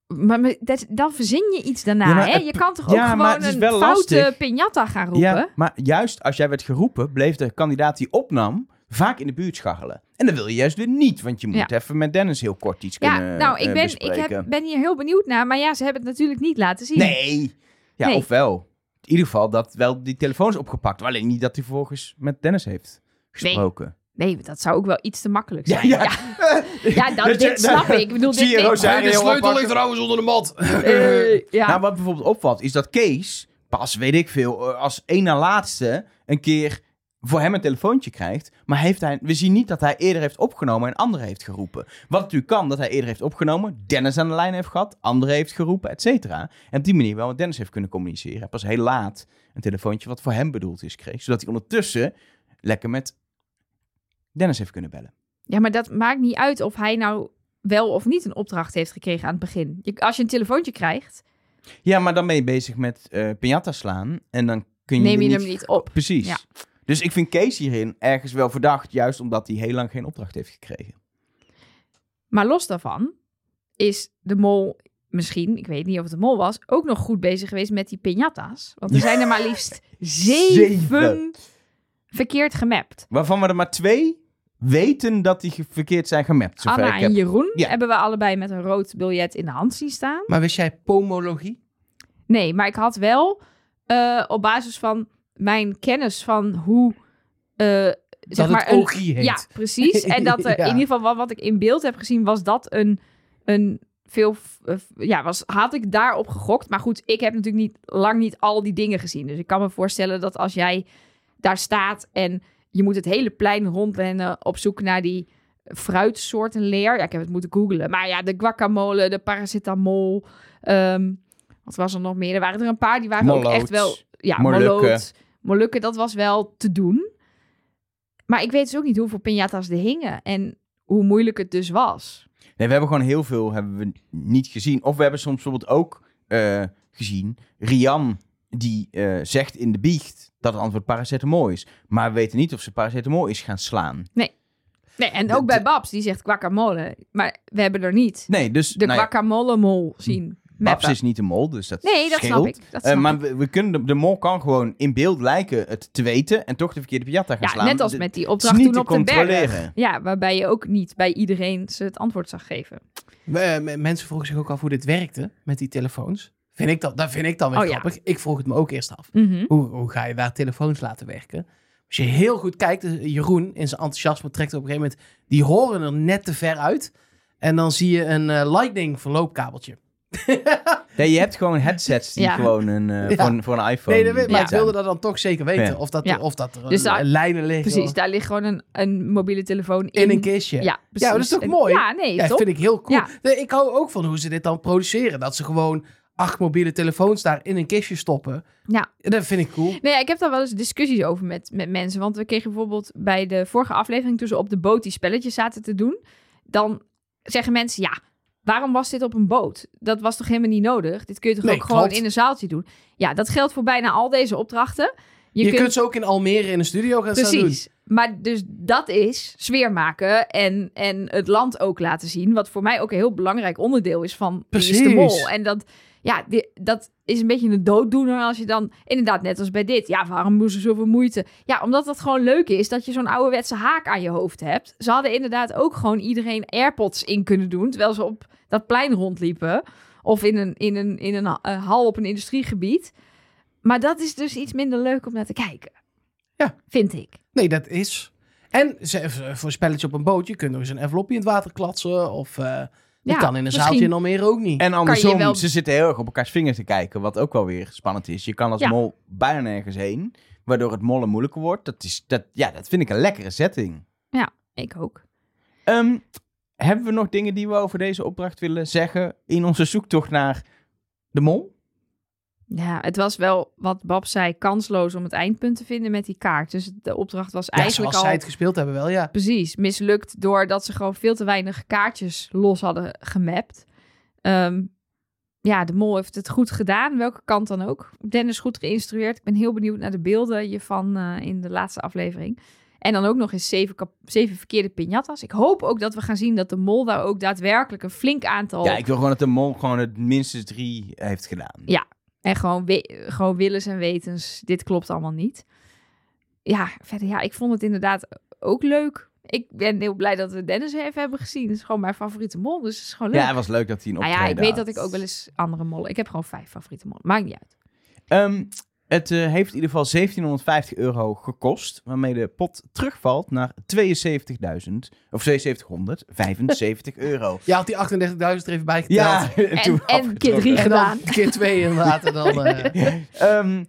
[SPEAKER 2] maar, maar dat, dan verzin je iets daarna.
[SPEAKER 1] Ja,
[SPEAKER 2] hè?
[SPEAKER 1] het-
[SPEAKER 2] Je kan toch
[SPEAKER 1] ja,
[SPEAKER 2] ook gewoon een foute piñata gaan roepen?
[SPEAKER 1] Ja, maar juist als jij werd geroepen, bleef de kandidaat die opnam vaak in de buurt scharrelen. En dat wil je juist weer niet, want je moet
[SPEAKER 2] Ja.
[SPEAKER 1] even met Dennis heel kort iets
[SPEAKER 2] Ja,
[SPEAKER 1] kunnen
[SPEAKER 2] nou, ik,
[SPEAKER 1] eh,
[SPEAKER 2] ben, ik heb, ben hier heel benieuwd naar. Maar ja, ze hebben het natuurlijk niet laten zien.
[SPEAKER 1] Nee. Ja,
[SPEAKER 2] Nee.
[SPEAKER 1] ofwel. In ieder geval dat wel die telefoon is opgepakt. Alleen niet dat hij vervolgens met Dennis heeft gesproken.
[SPEAKER 2] Nee, dat zou ook wel iets te makkelijk zijn.
[SPEAKER 1] Ja,
[SPEAKER 2] Ja,
[SPEAKER 1] ja.
[SPEAKER 2] ja. dat, dit snap ik. Ik bedoel,
[SPEAKER 1] Zie
[SPEAKER 2] dit
[SPEAKER 1] je
[SPEAKER 2] dit-
[SPEAKER 3] de sleutel ligt trouwens onder de mat.
[SPEAKER 2] Eh, ja.
[SPEAKER 1] Nou, wat bijvoorbeeld opvalt, is dat Kees pas, weet ik veel, eh, als één na laatste een keer voor hem een telefoontje krijgt. Maar heeft hij, we zien niet dat hij eerder heeft opgenomen en anderen heeft geroepen. Wat natuurlijk kan, dat hij eerder heeft opgenomen, Dennis aan de lijn heeft gehad, anderen heeft geroepen, et cetera. En op die manier wel met Dennis heeft kunnen communiceren. Hij pas heel laat een telefoontje wat voor hem bedoeld is kreeg. Zodat hij ondertussen lekker met Dennis heeft kunnen bellen.
[SPEAKER 2] ja, maar dat maakt niet uit of hij nou wel of niet een opdracht heeft gekregen aan het begin. Je, als je een telefoontje krijgt,
[SPEAKER 1] Ja, maar dan ben je bezig met eh piñata slaan en dan kun je,
[SPEAKER 2] neem je hem niet op.
[SPEAKER 1] Precies.
[SPEAKER 2] Ja.
[SPEAKER 1] Dus ik vind Kees hierin ergens wel verdacht, juist omdat hij heel lang geen opdracht heeft gekregen.
[SPEAKER 2] Maar los daarvan is de mol misschien, ik weet niet of het de mol was, ook nog goed bezig geweest met die piñata's. Want er zijn er maar liefst zeven,
[SPEAKER 1] Zeven.
[SPEAKER 2] verkeerd gemapt.
[SPEAKER 1] Waarvan we er maar twee weten dat die verkeerd zijn gemapt. zover
[SPEAKER 2] Anna
[SPEAKER 1] ik
[SPEAKER 2] en
[SPEAKER 1] heb.
[SPEAKER 2] Jeroen
[SPEAKER 1] Ja.
[SPEAKER 2] hebben we allebei met een rood biljet in de hand zien staan.
[SPEAKER 3] Maar wist jij pomologie?
[SPEAKER 2] Nee, maar ik had wel eh, op basis van mijn kennis van hoe. eh, zeg maar een-
[SPEAKER 3] heet.
[SPEAKER 2] Ja, precies. En dat er
[SPEAKER 3] Ja.
[SPEAKER 2] in ieder geval wat, wat ik in beeld heb gezien, was dat een, een veel. eh, ja, was, had ik daarop gegokt. Maar goed, ik heb natuurlijk niet, lang niet al die dingen gezien. Dus ik kan me voorstellen dat als jij daar staat en je moet het hele plein rondrennen op zoek naar die fruitsoorten leer. Ja, ik heb het moeten googlen. Maar ja, de guacamole, de paracetamol. ehm, wat was er nog meer? Er waren er een paar die waren ook echt wel. Ja,
[SPEAKER 1] Molukken.
[SPEAKER 2] Molukken. Dat was wel te doen. Maar ik weet dus ook niet hoeveel piñata's er hingen en hoe moeilijk het dus was.
[SPEAKER 1] Nee, we hebben gewoon heel veel hebben we niet gezien. Of we hebben soms bijvoorbeeld ook eh, gezien, Rian die eh, zegt in de biecht dat het antwoord paracetamol is. Maar we weten niet of ze paracetamol is gaan slaan.
[SPEAKER 2] Nee, en
[SPEAKER 1] De-
[SPEAKER 2] ook bij Babs, die zegt guacamole. Maar we hebben er niet
[SPEAKER 1] Nee, dus
[SPEAKER 2] de
[SPEAKER 1] nou ja,
[SPEAKER 2] guacamole-mol zien.
[SPEAKER 1] Babs
[SPEAKER 2] mappen.
[SPEAKER 1] is niet de mol, dus dat
[SPEAKER 2] Nee, dat
[SPEAKER 1] scheelt.
[SPEAKER 2] snap ik. Dat
[SPEAKER 1] Eh,
[SPEAKER 2] snap
[SPEAKER 1] maar
[SPEAKER 2] ik.
[SPEAKER 1] we, we kunnen de, de mol kan gewoon in beeld lijken het te weten en toch de verkeerde piñata gaan
[SPEAKER 2] Ja,
[SPEAKER 1] slaan.
[SPEAKER 2] net als met die opdracht
[SPEAKER 1] niet
[SPEAKER 2] toen
[SPEAKER 1] te
[SPEAKER 2] op de berg.
[SPEAKER 1] controleren.
[SPEAKER 2] Ja, waarbij je ook niet bij iedereen ze het antwoord zag geven.
[SPEAKER 3] Eh, mensen vroegen zich ook af hoe dit werkte met die telefoons. Vind ik dat, dat vind ik dan weer
[SPEAKER 2] Oh, ja.
[SPEAKER 3] grappig. Ik vroeg het me ook eerst af.
[SPEAKER 2] Mhm.
[SPEAKER 3] Hoe, hoe ga je daar telefoons laten werken? Als je heel goed kijkt, eh, Jeroen in zijn enthousiasme trekt op een gegeven moment... die horen er net te ver uit. En dan zie je een eh, lightning verloopkabeltje.
[SPEAKER 1] Ja, je hebt gewoon headsets die
[SPEAKER 2] Ja.
[SPEAKER 1] gewoon een, eh,
[SPEAKER 3] Ja.
[SPEAKER 1] voor, een, voor een iPhone
[SPEAKER 3] Nee, dat weet, maar ik wilde dat dan toch zeker weten.
[SPEAKER 1] Ja.
[SPEAKER 3] Of, dat,
[SPEAKER 2] Ja.
[SPEAKER 3] of dat er
[SPEAKER 2] Dus
[SPEAKER 3] eh,
[SPEAKER 2] daar-
[SPEAKER 3] lijnen liggen.
[SPEAKER 2] Precies,
[SPEAKER 3] of-
[SPEAKER 2] daar ligt gewoon een, een mobiele telefoon in.
[SPEAKER 3] in een kistje.
[SPEAKER 2] Ja, precies.
[SPEAKER 3] maar dat is toch
[SPEAKER 2] En-
[SPEAKER 3] mooi?
[SPEAKER 2] Ja, nee,
[SPEAKER 3] Ja,
[SPEAKER 2] toch?
[SPEAKER 3] vind ik heel cool.
[SPEAKER 2] Ja.
[SPEAKER 3] Nee, Ik hou ook van hoe ze dit dan produceren. Dat ze gewoon acht mobiele telefoons daar in een kistje stoppen.
[SPEAKER 2] Ja.
[SPEAKER 3] Dat vind ik cool.
[SPEAKER 2] Nee, ik heb daar wel eens discussies over met, met mensen. Want we kregen bijvoorbeeld bij de vorige aflevering... toen ze op de boot die spelletjes zaten te doen... dan zeggen mensen, ja, waarom was dit op een boot? Dat was toch helemaal niet nodig? Dit kun je toch
[SPEAKER 3] Nee,
[SPEAKER 2] ook gewoon in een zaaltje doen? Ja, dat geldt voor bijna al deze opdrachten.
[SPEAKER 3] Je, kunt... ze ook in Almere in een studio gaan staan doen.
[SPEAKER 2] Precies. Maar dus dat is sfeer maken en, en het land ook laten zien. Wat voor mij ook een heel belangrijk onderdeel is van Wie is de
[SPEAKER 3] Precies.
[SPEAKER 2] Mol. En dat, ja, dat is een beetje een dooddoener als je dan... Inderdaad, net als bij dit. Ja, waarom moesten ze zoveel moeite? Ja, omdat het gewoon leuk is dat je zo'n ouderwetse haak aan je hoofd hebt. Ze hadden inderdaad ook gewoon iedereen AirPods in kunnen doen... terwijl ze op dat plein rondliepen. Of in een, in een, in een eh, hal op een industriegebied. Maar dat is dus iets minder leuk om naar te kijken.
[SPEAKER 3] Ja.
[SPEAKER 2] Vind ik.
[SPEAKER 3] Nee, dat is. En ze- voor een spelletje op een boot, je kunt nog eens een envelopje in het water klatsen. Of eh dat
[SPEAKER 2] Ja,
[SPEAKER 3] kan in een
[SPEAKER 2] misschien-
[SPEAKER 3] zaaltje in Almere ook niet.
[SPEAKER 1] En andersom,
[SPEAKER 2] wel-
[SPEAKER 1] ze zitten heel erg op elkaars vingers te kijken, wat ook wel weer spannend is. Je kan als
[SPEAKER 2] Ja.
[SPEAKER 1] mol bijna nergens heen, waardoor het mollen moeilijker wordt. Dat, is, dat, ja, dat vind ik een lekkere setting.
[SPEAKER 2] Ik ook.
[SPEAKER 1] Ehm, hebben we nog dingen die we over deze opdracht willen zeggen in onze zoektocht naar de mol?
[SPEAKER 2] Ja, het was wel, wat Bab zei, kansloos om het eindpunt te vinden met die kaart. Dus de opdracht was
[SPEAKER 3] ja,
[SPEAKER 2] eigenlijk
[SPEAKER 3] zoals
[SPEAKER 2] al
[SPEAKER 3] zij het gespeeld hebben wel, ja.
[SPEAKER 2] precies mislukt... doordat ze gewoon veel te weinig kaartjes los hadden gemapt. Ehm, ja, de mol heeft het goed gedaan, welke kant dan ook. Dennis goed geïnstrueerd. Ik ben heel benieuwd naar de beelden hiervan eh in de laatste aflevering. En dan ook nog eens zeven, zeven verkeerde piñatas. Ik hoop ook dat we gaan zien dat de mol daar ook daadwerkelijk een flink aantal...
[SPEAKER 1] Ja, ik wil gewoon dat de mol gewoon het minstens drie heeft gedaan.
[SPEAKER 2] Ja. En gewoon, we- gewoon willens en wetens, dit klopt allemaal niet. Ja, verder, ja, ik vond het inderdaad ook leuk. Ik ben heel blij dat we Dennis even hebben gezien. Het is gewoon mijn favoriete mol, dus het is gewoon leuk.
[SPEAKER 1] Ja, het was leuk dat hij een
[SPEAKER 2] nou
[SPEAKER 1] optreden
[SPEAKER 2] ja, ik weet
[SPEAKER 1] had.
[SPEAKER 2] dat ik ook wel eens andere mollen... Ik heb gewoon vijf favoriete mollen. Maakt niet uit.
[SPEAKER 1] Ehm, Het eh, heeft in ieder geval 1750 euro gekost, waarmee de pot terugvalt naar 72.000, of 7275 euro.
[SPEAKER 3] Je had die 38.000 er even bij geteld.
[SPEAKER 1] Ja,
[SPEAKER 2] En, keer drie
[SPEAKER 3] En dan
[SPEAKER 2] gedaan.
[SPEAKER 3] keer twee inderdaad. En dan, eh,
[SPEAKER 1] Ehm,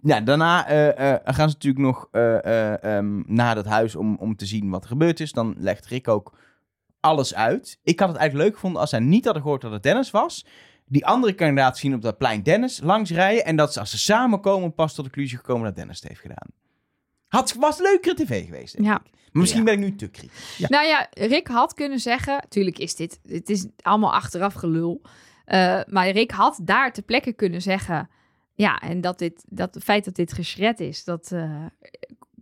[SPEAKER 1] ja, daarna eh, eh, gaan ze natuurlijk nog eh, eh, ehm, naar dat huis om, om te zien wat er gebeurd is. Dan legt Rick ook alles uit. Ik had het eigenlijk leuk gevonden als zij niet hadden gehoord dat het Dennis was. Die andere kandidaat zien op dat plein Dennis langs rijden. En dat ze als ze samenkomen pas tot de conclusie gekomen dat Dennis het heeft gedaan. Had, was leukere tv geweest. denk
[SPEAKER 2] Ja.
[SPEAKER 1] ik. Maar misschien
[SPEAKER 3] Ja.
[SPEAKER 1] ben ik nu te kritisch. Ja.
[SPEAKER 2] Nou ja, Rick had kunnen zeggen... Tuurlijk is dit... Het is allemaal achteraf gelul. Eh, maar Rick had daar ter plekke kunnen zeggen... Ja, en dat, dit, dat het feit dat dit geschred is... dat eh,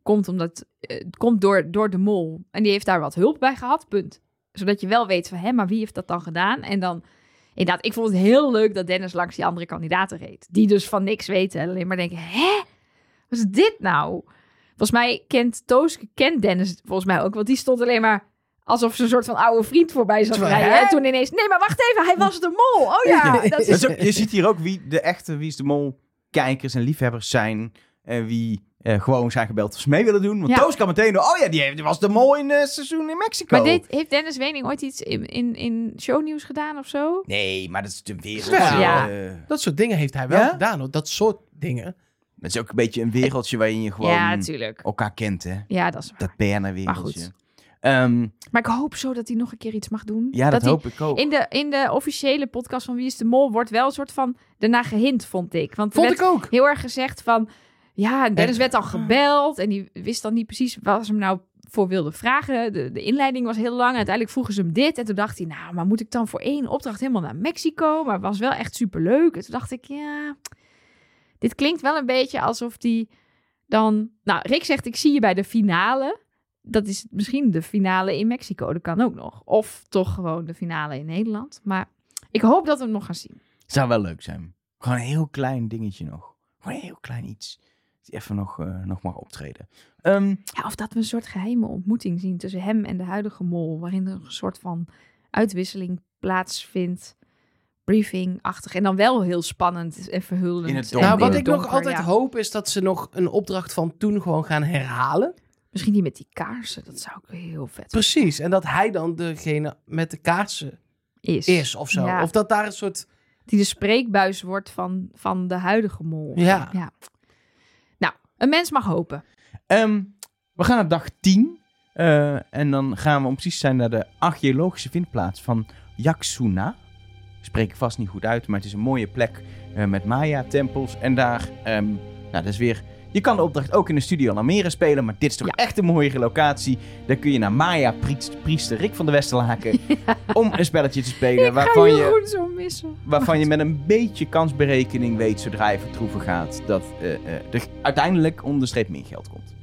[SPEAKER 2] komt, omdat, het komt door, door de mol. En die heeft daar wat hulp bij gehad, punt. Zodat je wel weet van... Hé, maar wie heeft dat dan gedaan? En dan... Inderdaad, ik vond het heel leuk dat Dennis langs die andere kandidaten reed. Die dus van niks weten. En alleen maar denken, hè? Wat is dit nou? Volgens mij kent Tooske, kent Dennis volgens mij ook. Want die stond alleen maar alsof ze een soort van oude vriend voorbij zat rijden.
[SPEAKER 3] hè?
[SPEAKER 2] En toen ineens, nee, maar wacht even, hij was de mol. Oh ja, dat is...
[SPEAKER 1] je ziet hier ook wie de echte Wie is de Mol kijkers en liefhebbers zijn. En wie eh, gewoon zijn gebeld of ze mee willen doen. Want
[SPEAKER 2] Ja.
[SPEAKER 1] Toos kan meteen, oh ja, die, heeft, die was de Mol in het seizoen in Mexico.
[SPEAKER 2] Maar dit, heeft Dennis Wening ooit iets in, in, in shownieuws gedaan of zo?
[SPEAKER 1] Nee, maar dat is de wereld.
[SPEAKER 3] Ja.
[SPEAKER 1] eh,
[SPEAKER 3] dat soort dingen heeft hij wel
[SPEAKER 1] Ja?
[SPEAKER 3] gedaan. Hoor. Dat soort dingen.
[SPEAKER 1] dat is ook een beetje een wereldje waarin je gewoon elkaar kent, hè.
[SPEAKER 2] Ja, dat is waar.
[SPEAKER 1] Dat BNR-wereldje.
[SPEAKER 2] Maar goed.
[SPEAKER 1] Ehm,
[SPEAKER 2] Maar ik hoop zo dat hij nog een keer iets mag doen.
[SPEAKER 1] ja, dat, hoop ik ook.
[SPEAKER 2] In de, in de officiële podcast van Wie is de Mol wordt wel een soort van daarna gehint, vond ik. Want
[SPEAKER 3] Vond
[SPEAKER 2] werd
[SPEAKER 3] ik ook.
[SPEAKER 2] heel erg gezegd van... Ja, Dennis
[SPEAKER 3] En-
[SPEAKER 2] werd dan gebeld en die wist dan niet precies waar ze hem nou voor wilde vragen. De, de inleiding was heel lang. Uiteindelijk vroegen ze hem dit. En toen dacht hij, nou, maar moet ik dan voor één opdracht helemaal naar Mexico? Maar het was wel echt superleuk. En toen dacht ik, ja, dit klinkt wel een beetje alsof die dan... Nou, Rick zegt, ik zie je bij de finale. Dat is misschien de finale in Mexico. Dat kan ook nog. Of toch gewoon de finale in Nederland. Maar ik hoop dat we hem nog gaan zien.
[SPEAKER 1] Zou wel leuk zijn. Gewoon een heel klein dingetje nog. Gewoon een heel klein iets. Die even nog, eh, nog mag optreden. Ehm,
[SPEAKER 2] Ja, of dat we een soort geheime ontmoeting zien tussen hem en de huidige mol, waarin er een soort van uitwisseling plaatsvindt. Briefing-achtig. En dan wel heel spannend en verhullend.
[SPEAKER 1] In het donker.
[SPEAKER 3] Nou, wat ik nog altijd
[SPEAKER 2] ja.
[SPEAKER 3] hoop is dat ze nog een opdracht van toen gewoon gaan herhalen.
[SPEAKER 2] Misschien die met die kaarsen, dat zou ik heel vet
[SPEAKER 3] Precies. En dat hij dan degene met de kaarsen
[SPEAKER 2] is.
[SPEAKER 3] is of zo.
[SPEAKER 2] Ja.
[SPEAKER 3] Of dat daar een soort...
[SPEAKER 2] Die de spreekbuis wordt van, van de huidige mol.
[SPEAKER 3] Ja.
[SPEAKER 2] Nou, een mens mag hopen.
[SPEAKER 1] Ehm, we gaan naar dag 10. eh, en dan gaan we om precies te zijn naar de archeologische vindplaats van Yaxuna. Ik spreek het vast niet goed uit, maar het is een mooie plek eh, met Maya-tempels. En daar, ehm, nou, dat is weer. Je kan de opdracht ook in de studio Almere spelen, maar dit is toch
[SPEAKER 2] Ja.
[SPEAKER 1] echt een mooie locatie. Daar kun je naar Maya-priester Rick van der Westerlaken om een spelletje te spelen.
[SPEAKER 2] ik
[SPEAKER 1] waarvan
[SPEAKER 2] ga
[SPEAKER 1] je
[SPEAKER 2] zo missen.
[SPEAKER 1] waarvan je met een beetje kansberekening weet zodra je vertroeven gaat dat eh, eh, er uiteindelijk onder de streep meer geld komt.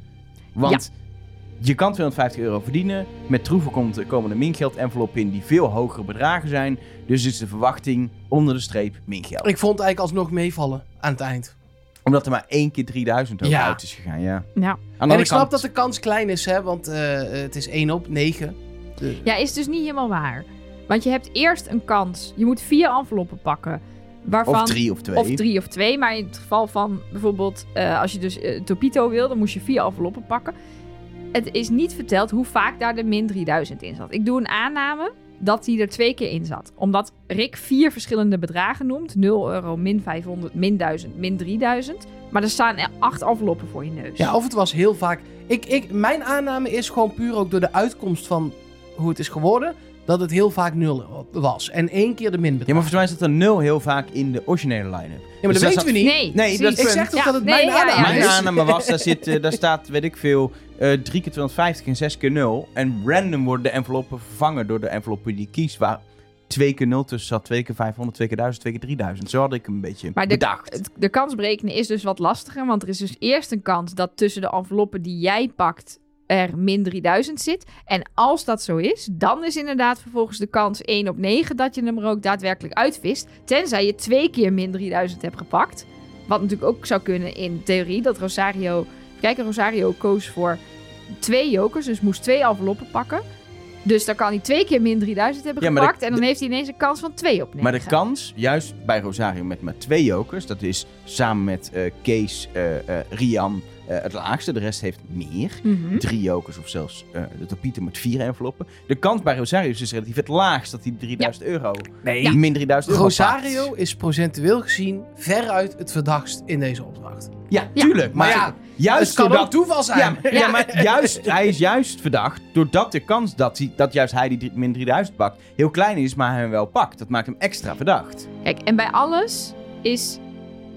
[SPEAKER 1] Want je kan 250 euro verdienen. Met troeven komt, komen er mingeld enveloppen in die veel hogere bedragen zijn. Dus is de verwachting onder de streep mingeld.
[SPEAKER 3] Ik vond het eigenlijk alsnog meevallen aan het eind.
[SPEAKER 1] Omdat er maar één keer 3000 euro
[SPEAKER 3] Ja.
[SPEAKER 1] uit is gegaan. Ja. Aan de
[SPEAKER 2] Ja.
[SPEAKER 3] En ik snap
[SPEAKER 1] kant-
[SPEAKER 3] dat de kans klein is, hè, want eh, het is 1 op 9.
[SPEAKER 2] ja, is dus niet helemaal waar. Want je hebt eerst een kans. Je moet vier enveloppen pakken. Waarvan
[SPEAKER 1] Of drie of twee.
[SPEAKER 2] Of drie of twee. Maar in het geval van bijvoorbeeld, eh, als je dus eh, Topito wil, dan moest je vier enveloppen pakken. Het is niet verteld hoe vaak daar de min 3000 in zat. Ik doe een aanname dat hij er twee keer in zat. Omdat Rick vier verschillende bedragen noemt. 0 euro, min 500, min 1000, min 3000. Maar er staan er acht enveloppen voor je neus.
[SPEAKER 3] Ja, of het was heel vaak... Ik, ik, mijn aanname is gewoon puur ook door de uitkomst van hoe het is geworden... dat het heel vaak 0 was. En één keer de min
[SPEAKER 1] Ja, maar volgens mij zat er nul heel vaak in de originele line-up.
[SPEAKER 3] Ja, maar
[SPEAKER 1] Dus
[SPEAKER 3] dat weten we niet.
[SPEAKER 2] Nee,
[SPEAKER 1] Nee, dat
[SPEAKER 3] Ik zeg toch
[SPEAKER 2] Ja,
[SPEAKER 3] dat het
[SPEAKER 2] nee,
[SPEAKER 3] mijn
[SPEAKER 2] ja, ja,
[SPEAKER 3] aanname
[SPEAKER 1] Mijn
[SPEAKER 3] is?
[SPEAKER 1] aanname was, daar, zit, eh, daar staat, weet ik veel, eh 3 keer 250 en 6 keer 0. En random worden de enveloppen vervangen door de enveloppen die je kiest. Waar 2 keer 0 tussen zat, 2 keer 500, 2 keer 1000, 2 keer 3000. Zo had ik hem een beetje
[SPEAKER 2] Maar de,
[SPEAKER 1] bedacht.
[SPEAKER 2] de kans berekenen is dus wat lastiger. Want er is dus eerst een kans dat tussen de enveloppen die jij pakt er min 3000 zit. En als dat zo is, dan is inderdaad vervolgens de kans 1 op 9 dat je hem er ook daadwerkelijk uitvist. Tenzij je twee keer min 3000 hebt gepakt. Wat natuurlijk ook zou kunnen in theorie. Dat Rosario. Kijk, Rosario koos voor twee jokers. Dus moest twee enveloppen pakken. Dus dan kan hij twee keer min 3000 hebben
[SPEAKER 1] Ja,
[SPEAKER 2] gepakt.
[SPEAKER 1] de-
[SPEAKER 2] en dan heeft hij ineens een kans van 2 op 9.
[SPEAKER 1] Maar de kans, juist bij Rosario met maar twee jokers, dat is samen met eh, Kees, eh, Rian het laagste. De rest heeft meer.
[SPEAKER 2] Mhm.
[SPEAKER 1] Drie jokers of zelfs eh, de Topito met vier enveloppen. De kans bij Rosario is relatief het laagst dat hij 3000 euro,
[SPEAKER 3] Nee,
[SPEAKER 2] Ja.
[SPEAKER 1] min 3000 euro
[SPEAKER 3] Rosario
[SPEAKER 1] pakt.
[SPEAKER 3] is procentueel gezien veruit het verdachtst in deze opdracht.
[SPEAKER 1] Ja,
[SPEAKER 2] Ja.
[SPEAKER 1] tuurlijk. Maar,
[SPEAKER 3] Maar ja,
[SPEAKER 1] juist
[SPEAKER 3] het kan
[SPEAKER 1] doordat-
[SPEAKER 3] ook toeval zijn.
[SPEAKER 1] Ja, ja, maar juist, hij is juist verdacht doordat de kans dat, hij, dat juist hij die drie- min 3000 pakt heel klein is, maar hij hem wel pakt. Dat maakt hem extra verdacht.
[SPEAKER 2] Kijk, en bij alles is...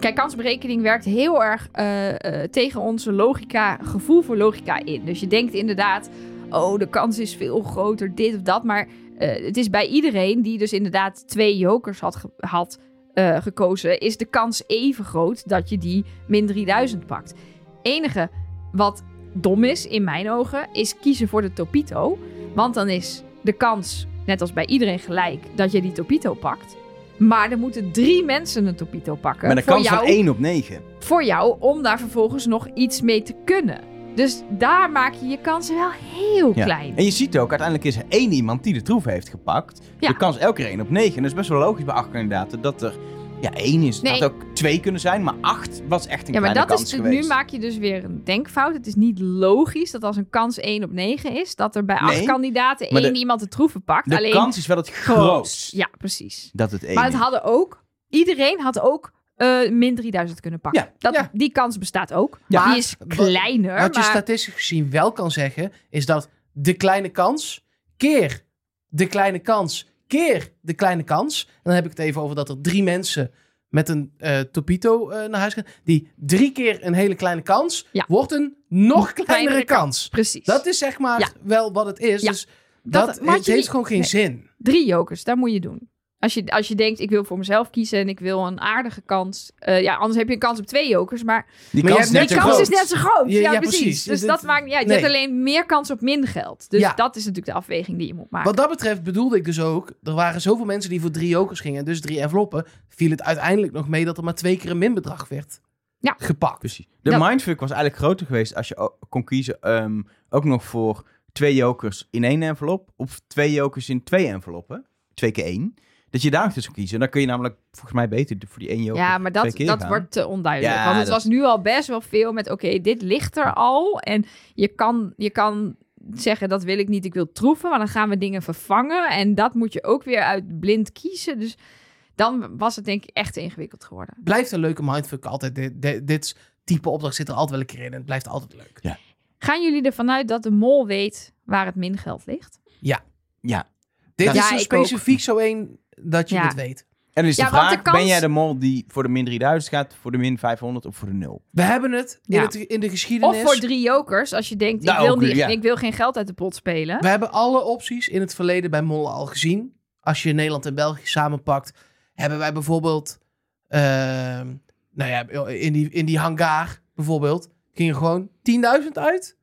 [SPEAKER 2] Kijk, kansberekening werkt heel erg eh, eh, tegen onze logica, gevoel voor logica in. Dus je denkt inderdaad, oh, de kans is veel groter, dit of dat. Maar eh, het is bij iedereen die dus inderdaad twee jokers had, ge- gekozen, is de kans even groot dat je die min 3000 pakt. enige wat dom is, in mijn ogen, is kiezen voor de Topito. Want dan is de kans, net als bij iedereen gelijk, dat je die Topito pakt. Maar er moeten drie mensen een Topito pakken.
[SPEAKER 1] Met een kans
[SPEAKER 2] jou,
[SPEAKER 1] van 1 op 9.
[SPEAKER 2] Voor jou, om daar vervolgens nog iets mee te kunnen. Dus daar maak je je kansen wel heel
[SPEAKER 1] Ja.
[SPEAKER 2] klein.
[SPEAKER 1] En je ziet ook, uiteindelijk is er één iemand die de troef heeft gepakt.
[SPEAKER 2] Ja.
[SPEAKER 1] De kans elke keer 1 op 9. En dat is best wel logisch bij acht kandidaten dat er ja, één is. Het
[SPEAKER 2] Nee.
[SPEAKER 1] had ook twee kunnen zijn, maar acht was echt een
[SPEAKER 2] Ja, maar
[SPEAKER 1] kleine
[SPEAKER 2] dat
[SPEAKER 1] kans
[SPEAKER 2] is de-
[SPEAKER 1] geweest.
[SPEAKER 2] nu maak je dus weer een denkfout. Het is niet logisch dat als een kans 1 op 9 is, dat er bij acht
[SPEAKER 1] Nee,
[SPEAKER 2] kandidaten één
[SPEAKER 1] de-
[SPEAKER 2] iemand de troeven pakt.
[SPEAKER 1] De
[SPEAKER 2] Alleen
[SPEAKER 1] kans is wel het grootst
[SPEAKER 2] Ja, precies.
[SPEAKER 1] dat het één
[SPEAKER 2] Maar het
[SPEAKER 1] is.
[SPEAKER 2] hadden ook, iedereen had ook eh, min 3000 kunnen pakken.
[SPEAKER 1] Ja,
[SPEAKER 2] dat,
[SPEAKER 3] ja.
[SPEAKER 2] Die kans bestaat ook.
[SPEAKER 1] Ja.
[SPEAKER 2] Die is
[SPEAKER 3] Wat-
[SPEAKER 2] kleiner.
[SPEAKER 3] Wat je
[SPEAKER 2] maar...
[SPEAKER 3] statistisch gezien wel kan zeggen, is dat de kleine kans keer de kleine kans keer de kleine kans. En dan heb ik het even over dat er drie mensen met een eh, Topito eh, naar huis gaan. Die drie keer een hele kleine kans
[SPEAKER 2] Ja.
[SPEAKER 3] wordt een nog kleinere
[SPEAKER 2] kleinere
[SPEAKER 3] kans.
[SPEAKER 2] Precies.
[SPEAKER 3] Dat is zeg maar
[SPEAKER 2] Ja.
[SPEAKER 3] wel wat het is. Dus
[SPEAKER 2] Dat-
[SPEAKER 3] dat, het heeft
[SPEAKER 2] niet-
[SPEAKER 3] gewoon geen
[SPEAKER 2] nee.
[SPEAKER 3] zin.
[SPEAKER 2] Drie jokers, dat moet je doen. Als je, als je denkt, ik wil voor mezelf kiezen en ik wil een aardige kans. eh, ja, anders heb je een kans op twee jokers. Maar
[SPEAKER 1] Die kans
[SPEAKER 2] die
[SPEAKER 1] zo
[SPEAKER 2] kans
[SPEAKER 1] groot.
[SPEAKER 2] is net zo groot.
[SPEAKER 3] Ja,
[SPEAKER 2] Ja,
[SPEAKER 3] ja,
[SPEAKER 2] precies.
[SPEAKER 3] precies.
[SPEAKER 2] Dus dat maakt niet uit. Je
[SPEAKER 3] nee.
[SPEAKER 2] hebt alleen meer kans op min geld. Dus
[SPEAKER 3] Ja.
[SPEAKER 2] dat is natuurlijk de afweging die je moet maken.
[SPEAKER 3] Wat dat betreft bedoelde ik dus ook, er waren zoveel mensen die voor drie jokers gingen, dus drie enveloppen, viel het uiteindelijk nog mee dat er maar twee keer een minbedrag werd
[SPEAKER 2] Ja.
[SPEAKER 3] gepakt.
[SPEAKER 1] Precies. De
[SPEAKER 2] Dat-
[SPEAKER 1] mindfuck was eigenlijk groter geweest als je kon kiezen ehm, ook nog voor twee jokers in één envelop of twee jokers in twee enveloppen. Twee keer één. Dat je daar tussen kiezen. Dan kun je namelijk volgens mij beter voor die één joker
[SPEAKER 2] Ja, maar dat, dat
[SPEAKER 1] gaan.
[SPEAKER 2] wordt te onduidelijk.
[SPEAKER 1] Ja,
[SPEAKER 2] Want het
[SPEAKER 1] dat-
[SPEAKER 2] was nu al best wel veel met... oké, dit ligt er al. En je kan, je kan zeggen, dat wil ik niet, ik wil troeven. Maar dan gaan we dingen vervangen. En dat moet je ook weer uit blind kiezen. Dus dan was het denk ik echt te ingewikkeld geworden.
[SPEAKER 3] Blijft een leuke mindfuck altijd. Dit, dit, dit type opdracht zit er altijd wel een keer in en het blijft altijd leuk.
[SPEAKER 2] Gaan jullie ervan uit dat de mol weet waar het min geld ligt?
[SPEAKER 1] Ja.
[SPEAKER 3] Dit
[SPEAKER 2] Ja,
[SPEAKER 3] is zo
[SPEAKER 2] ik
[SPEAKER 3] specifiek zo één dat je
[SPEAKER 2] Ja.
[SPEAKER 3] het weet.
[SPEAKER 1] En is
[SPEAKER 2] Ja,
[SPEAKER 1] de vraag,
[SPEAKER 2] de kans-
[SPEAKER 1] ben jij de mol die voor de min 3000 gaat, voor de min 500 of voor de 0?
[SPEAKER 3] We hebben het in,
[SPEAKER 2] Ja.
[SPEAKER 3] het, in de geschiedenis.
[SPEAKER 2] Of voor drie jokers, als je denkt, ik,
[SPEAKER 1] Nou,
[SPEAKER 2] wil niet,
[SPEAKER 1] ja.
[SPEAKER 2] ik wil geen geld uit de pot spelen.
[SPEAKER 3] We hebben alle opties in het verleden bij Mollen al gezien. Als je Nederland en België samenpakt, hebben wij bijvoorbeeld, ehm, nou ja, in die, in die hangar bijvoorbeeld, ging er gewoon 10.000 uit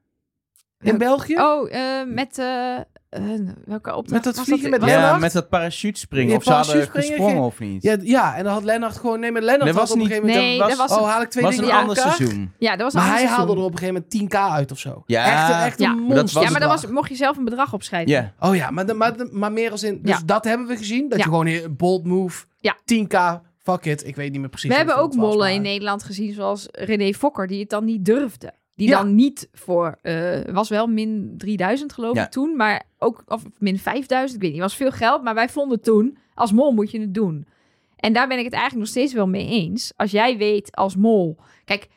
[SPEAKER 3] in
[SPEAKER 2] Ja.
[SPEAKER 3] België.
[SPEAKER 2] Oh, eh, met eh, eh, welke opdracht
[SPEAKER 3] Met dat
[SPEAKER 2] was
[SPEAKER 3] vliegen met
[SPEAKER 2] Was
[SPEAKER 1] Ja,
[SPEAKER 3] Lennart?
[SPEAKER 1] met dat parachutespringen.
[SPEAKER 3] Ja,
[SPEAKER 1] of ze hadden gesprongen
[SPEAKER 3] ging-
[SPEAKER 1] of niet?
[SPEAKER 3] Ja, ja, en dan had Lennart gewoon, nee, maar Lennart
[SPEAKER 1] Nee,
[SPEAKER 3] had
[SPEAKER 1] was
[SPEAKER 3] op een gegeven moment,
[SPEAKER 2] Nee,
[SPEAKER 1] was-
[SPEAKER 2] dat was,
[SPEAKER 3] oh, haal ik twee
[SPEAKER 1] was een ander
[SPEAKER 3] elkaar?
[SPEAKER 1] seizoen.
[SPEAKER 2] ja, dat was een
[SPEAKER 3] Maar hij haalde er op een gegeven moment 10k uit of zo.
[SPEAKER 1] Ja,
[SPEAKER 3] echt, echt
[SPEAKER 2] Ja,
[SPEAKER 3] een
[SPEAKER 1] maar dat
[SPEAKER 3] monster.
[SPEAKER 1] was
[SPEAKER 2] Ja, maar dan was, mocht je zelf een bedrag opschrijven.
[SPEAKER 1] Ja.
[SPEAKER 3] Oh ja, maar, de- maar, de- maar meer als in... Dus
[SPEAKER 2] Ja.
[SPEAKER 3] dat hebben we gezien. Dat
[SPEAKER 2] Ja.
[SPEAKER 3] je gewoon een bold move,
[SPEAKER 2] Ja.
[SPEAKER 3] 10k, fuck it. Ik weet niet meer precies
[SPEAKER 2] We hebben ook
[SPEAKER 3] was,
[SPEAKER 2] mollen in Nederland gezien, zoals René Fokker, die het dan niet durfde. Die
[SPEAKER 3] Ja.
[SPEAKER 2] dan niet voor, eh, was wel min 3000 geloof
[SPEAKER 1] Ja.
[SPEAKER 2] ik toen, maar ook, of min 5000, ik weet niet, was veel geld. Maar wij vonden toen, als mol moet je het doen. En daar ben ik het eigenlijk nog steeds wel mee eens. Als jij weet als mol, kijk,